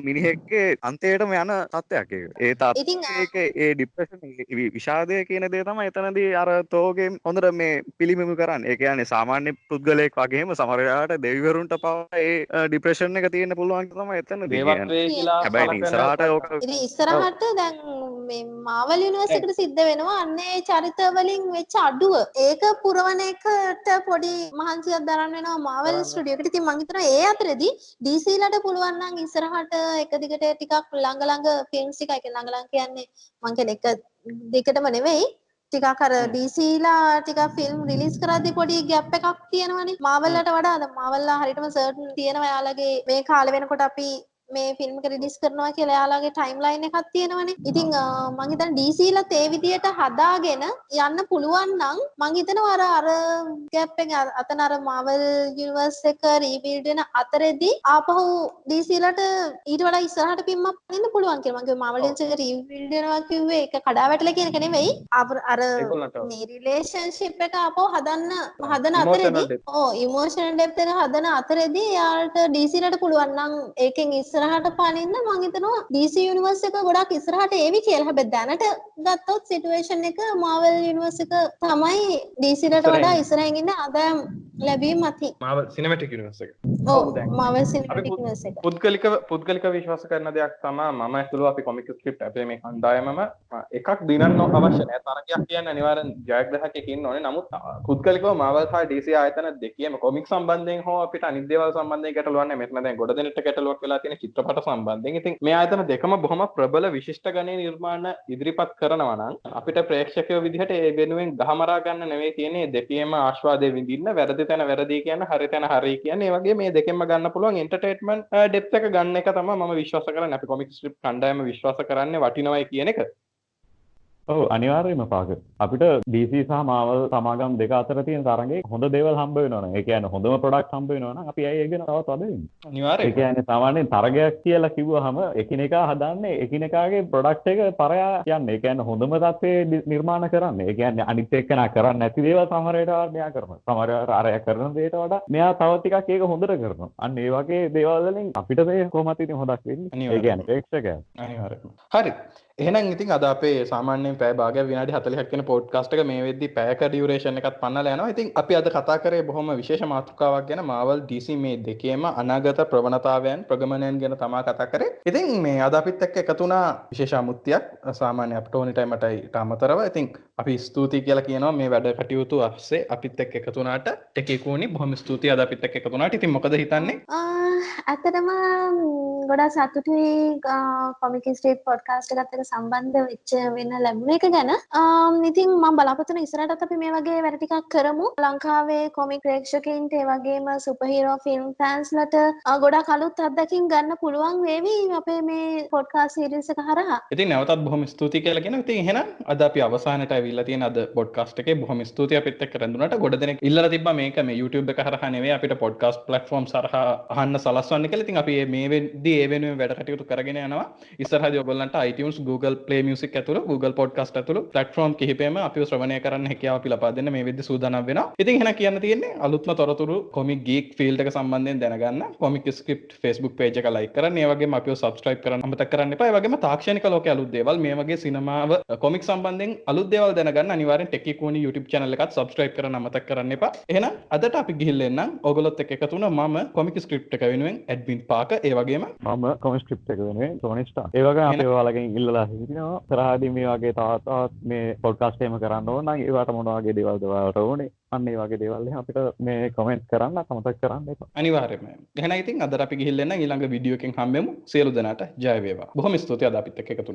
මිනිහෙක්ගේ අන්තයටම යන තත්ත්වයක් ඒක. ඒ ඒක ඒ ડિප්‍රෙෂන් විෂාදය කියන දේ තමයි එතනදී අර තෝගේ හොඳට මේ පිළිමිමු කරන්නේ. ඒ කියන්නේ සාමාන්‍ය පුද්ගලයෙක් වගේම සමහර වෙලාවට දෙවිවරුන්ට පවා ඒ ડિප්‍රෙෂන් එක තියෙන්න පුළුවන් තමයි එතනදී දේවත් කියන්නේ. වේ කියලා හැබැයි ඉස්සරහට ඕක ඉතින් ඉස්සරහට දැන් මේ මාවල් යුනිවර්ස් එකට සිද්ධ වෙනවා අන්න ඒ චරිත වලින් වෙච්ච අඩුව. ඒක පුරවන එකට පොඩි මහන්සියක් දරන්න වෙනවා මාවල් ස්ටුඩියෝ එකට. ඉතින් මං හිතනවා ඒ අතරෙදී DC ලට පුළුවන් නම් ඉස්සරහට එක දිගට ටිකක් ළඟ ළඟ ෆිල්ම්ස් ටික එක ළඟ ළඟ කියන්නේ මං කියන්නේ එක දිගටම නෙවෙයි ටිකක් අර ඩීසීලා ටික ෆිල්ම් රිලිස් කරද්දි පොඩි ගැප් එකක් තියෙනවනේ. මාවල්ලට වඩා අද මාවල්ලා හරියටම සර්ටන් තියෙනවා. යාලගේ මේ කාලේ වෙනකොට අපි මේ ෆිල්ම් රිලිස් කරනවා කියලා එයාලගේ ටයිම් ලයින් එකක් තියෙනවනේ. ඉතින් මං හිතන්නේ DC ලත් ඒ විදියට හදාගෙන යන්න පුළුවන් නම් මං හිතනවා අර අර ගැප් එක අතන අර Marvel Universe එක රීබිල්ඩ් වෙන අතරෙදී ආපහු DC ලට ඊට වඩා ඉස්සරහට පිම්මක් පනින්න පුළුවන් කියලා. මං කිව්වා Marvel Universe එක රීබිල්ඩ් වෙනවා කිව්වේ ඒක කඩා වැටලා කියන එක නෙවෙයි. අර මේ රිලේෂන්ෂිප් එක ආපහු හදන්න හදන අතරෙදී ඔව් ඉමෝෂනල් ඩෙප්ත් එක හදන අතරෙදී යාට DC ලට පුළුවන් නම් ඒකෙන් ඉස්සර ඉස්සරහට පනින්න මං හිතනවා DC යුනිවර්ස් එක ගොඩක් ඉස්සරහට ඒවි කියලා. හැබැයි දැනට ගත්තොත් සිටුේෂන් එක Marvel යුනිවර්ස් එක තමයි DC ලට වඩා ඉස්සරහින් ඉන්න ආදායම් ලැබීම මතින්. Marvel Cinematic Universe එක. ඔව් Marvel Cinematic Universe එක. පුද්ගලිකව පුද්ගලික විශ්වාස කරන දෙයක් තමයි මම ඇතුළු අපි කොමික් ස්ක්‍රිප්ට් අපේ මේ කණ්ඩායමම එකක් දිනන්න අවශ්‍ය නැහැ. තරගයක් කියන්නේ අනිවාර්යෙන් ජයග්‍රහකයෙක් ඉන්න ඕනේ. නමුත් පුද්ගලිකව Marvel සහ DC ආයතන දෙකේම කොමික් සම්බන්ධයෙන් හෝ අපිට අනිත් දේවල් සම්බන්ධයෙන් ගැටලුවක් නැහැ. මෙතන දැන් ගොඩ දෙනෙක්ට ගැටලුවක් වෙලා තියෙන චිත්‍රපට සම්බන්ධයෙන්. ඉතින් මේ ආයතන දෙකම බොහොම ප්‍රබල විශිෂ්ට ගණයේ නිර්මාණ ඉදිරිපත් කරනවා නම් අපිට ප්‍රේක්ෂකයෝ විදිහට ඒ වෙනුවෙන් ගහමරා ගන්න නෙවෙයි තියෙන්නේ දෙකේම ආස්වාදය විඳින්න වැරදි තැන වැරදි කියන්න හරි තැන හරි කියන්නේ ඒ වගේ මේ දෙකෙන්ම ගන්න පුළුවන් එන්ටර්ටේන්මන්ට් ඩෙප්ත් එක ගන්න එක තමයි මම විශ්වාස කරන්නේ. අපි කොමික් ස්ට්‍රිප් කණ්ඩායම විශ්වාස කරන්නේ වටිනවයි කියන එක. ඔව් අනිවාර්යයෙන්ම පාක. අපිට DC සහ Marvel සමාගම් දෙක අතර තියෙන තරඟේ හොඳ දේවල් හම්බ වෙනවනේ. ඒ කියන්නේ හොඳම ප්‍රොඩක්ට් හම්බ වෙනවනම් අපි ඇයි ඒක තවත් වද වෙන්නේ? අනිවාර්යයෙන්. ඒ කියන්නේ සාමාන්‍යයෙන් තරගයක් කියලා කිව්වහම එකිනෙකා හදන්නේ එකිනෙකාගේ ප්‍රොඩක්ට් එක පරයා යන්නේ. ඒ කියන්නේ හොඳම තත්ත්වයේ නිර්මාණ කරන්නේ. ඒ කියන්නේ අනිත් එක්කෙනා කරන්නේ නැති දේවල් සමහර වෙලාවට මෙයා කරනවා. සමහර වෙලාවට අරයා කරන දේට වඩා මෙයා තව ටිකක් ඒක හොඳට කරනවා. අන්න ඒ වගේ දේවල් වලින් අපිට මේ කොහොමද ඉතින් හොදක් වෙන්නේ? ඒ කියන්නේ ප්‍රේක්ෂකයන්. අනිවාර්යයෙන්. හරි. එහෙනම් ඉතින් අද අපේ සාමාන්‍යයෙන් පැය භාගයක් විනාඩි 40ක් වෙන පොඩ්කාස්ට් එක මේ වෙද්දි පැයක ඩියුරේෂන් එකක් පන්නලා යනවා. ඉතින් අපි අද කතා කරේ බොහොම විශේෂ මාතෘකාවක් ගැන Marvel DC මේ දෙකේම අනාගත ප්‍රවණතාවයන් ප්‍රගමනයන් ගැන තමා කතා කරේ. ඉතින් මේ අද අපිත් එක්ක එකතු වුණා විශේෂ අමුත්‍යක් සාමාන්‍ය අපිට ඕනි ටයිමටයි අමතරව. ඉතින් අපි ස්තුතියි කියලා කියනවා මේ වැඩ කටයුතු අස්සේ අපිත් එක්ක එකතු වුණාට ටෙකේකෝනි බොහොම ස්තුතියි අද අපිත් එක්ක එකතු වුණාට. ඉතින් මොකද හිතන්නේ? ඇත්තටම ගොඩා සතුටුයි කොමික් ස්ට්‍රීට් පොඩ්කාස්ට් එක්ක සම්බන්ධ වෙච්ච වෙන ලැබුණ එක ගැන ඉතින් මම බලාපොරොත්තු වෙන ඉස්සරහටත් අපි මේ වගේ වැඩ ටිකක් කරමු ලංකාවේ කොමික් ප්‍රේක්ෂකයින්ට ඒ වගේම සුපර්හීරෝ ෆිල්ම් ෆෑන්ස්ලට ගොඩක් අලුත් අත්දැකීම් ගන්න පුළුවන් වේවි අපේ මේ පොඩ්කාස්ට් සීරීස් එක හරහා ඉතින් නැවතත් බොහොම ස්තුතියි කියලා කියනවා ඉතින් එහෙනම් අද අපි අවසානට ඇවිල්ලා තියෙන අද පොඩ්කාස්ට් එකේ බොහොම ස්තුතියි අපිත් එක්ක රැඳුනට ගොඩ දෙනෙක් ඉල්ලලා තිබ්බා මේක මේ YouTube එක හරහා නෙවෙයි අපිට පොඩ්කාස්ට් ප්ලැට්ෆෝම් හරහා අහන්න සලස්වන්න කියලා ඉතින් අපි මේ වෙද්දී ඒ වෙනුවෙන් වැඩ කටයුතු කරගෙන යනවා ඉස්සරහදී ඔයගොල්ලන්ට iTunes Google Play Music ඇතුළු Google Podcast ඇතුළු platform කිහිපෙම අපිව ශ්‍රවණය කරන්න හැකියාව අපි ලබා දෙන්න මේ වෙද්දි සූදානම් වෙනවා. ඉතින් එහෙනම් කියන්න තියෙන්නේ අලුත්ම තොරතුරු comic geek field එක සම්බන්ධයෙන් දැනගන්න comic script Facebook page එක like කරන්න. ඒ වගේම අපිව subscribe කරන්න අමතක කරන්න එපා. ඒ වගේම තාක්ෂණික ලෝකයේ අලුත් දේවල් මේ වගේ සිනමාව comic සම්බන්ධයෙන් අලුත් දේවල් දැනගන්න Techie Kuni YouTube channel එකත් subscribe කරන්න අමතක කරන්න එපා. එහෙනම් අදට අපි ගිහිල්ලා එන්නම්. ඔයගොල්ලොත් එක්ක එකතු වුණා මම comic script එක වෙනුවෙන් admin පාක ඒ වගේම මම comic script එක වෙනුවෙන් Tony Stark. ඒ වගේම අපි ඔයාලගෙන් ඉල්ලලා හිටිනවා. කරාදී මේ වගේ තවත් තවත් මේ පොඩ්කාස්ට් එකම කරන්න ඕන නම් ඒවට මොන වගේ දේවල්ද ඔයාලට ඕනේ අන්න ඒ වගේ දේවල් අපිට මේ කමෙන්ට් කරන්න අමතක කරන්න එපා අනිවාර්යයෙන්ම එහෙනම් ඉතින් අද අපි ගිහිල්ලා එන්න ඊළඟ වීඩියෝ එකෙන් හම්බෙමු සියලු දෙනාට ජය වේවා බොහොම ස්තුතියි අද අපිත් එක්ක එකතු වුණාට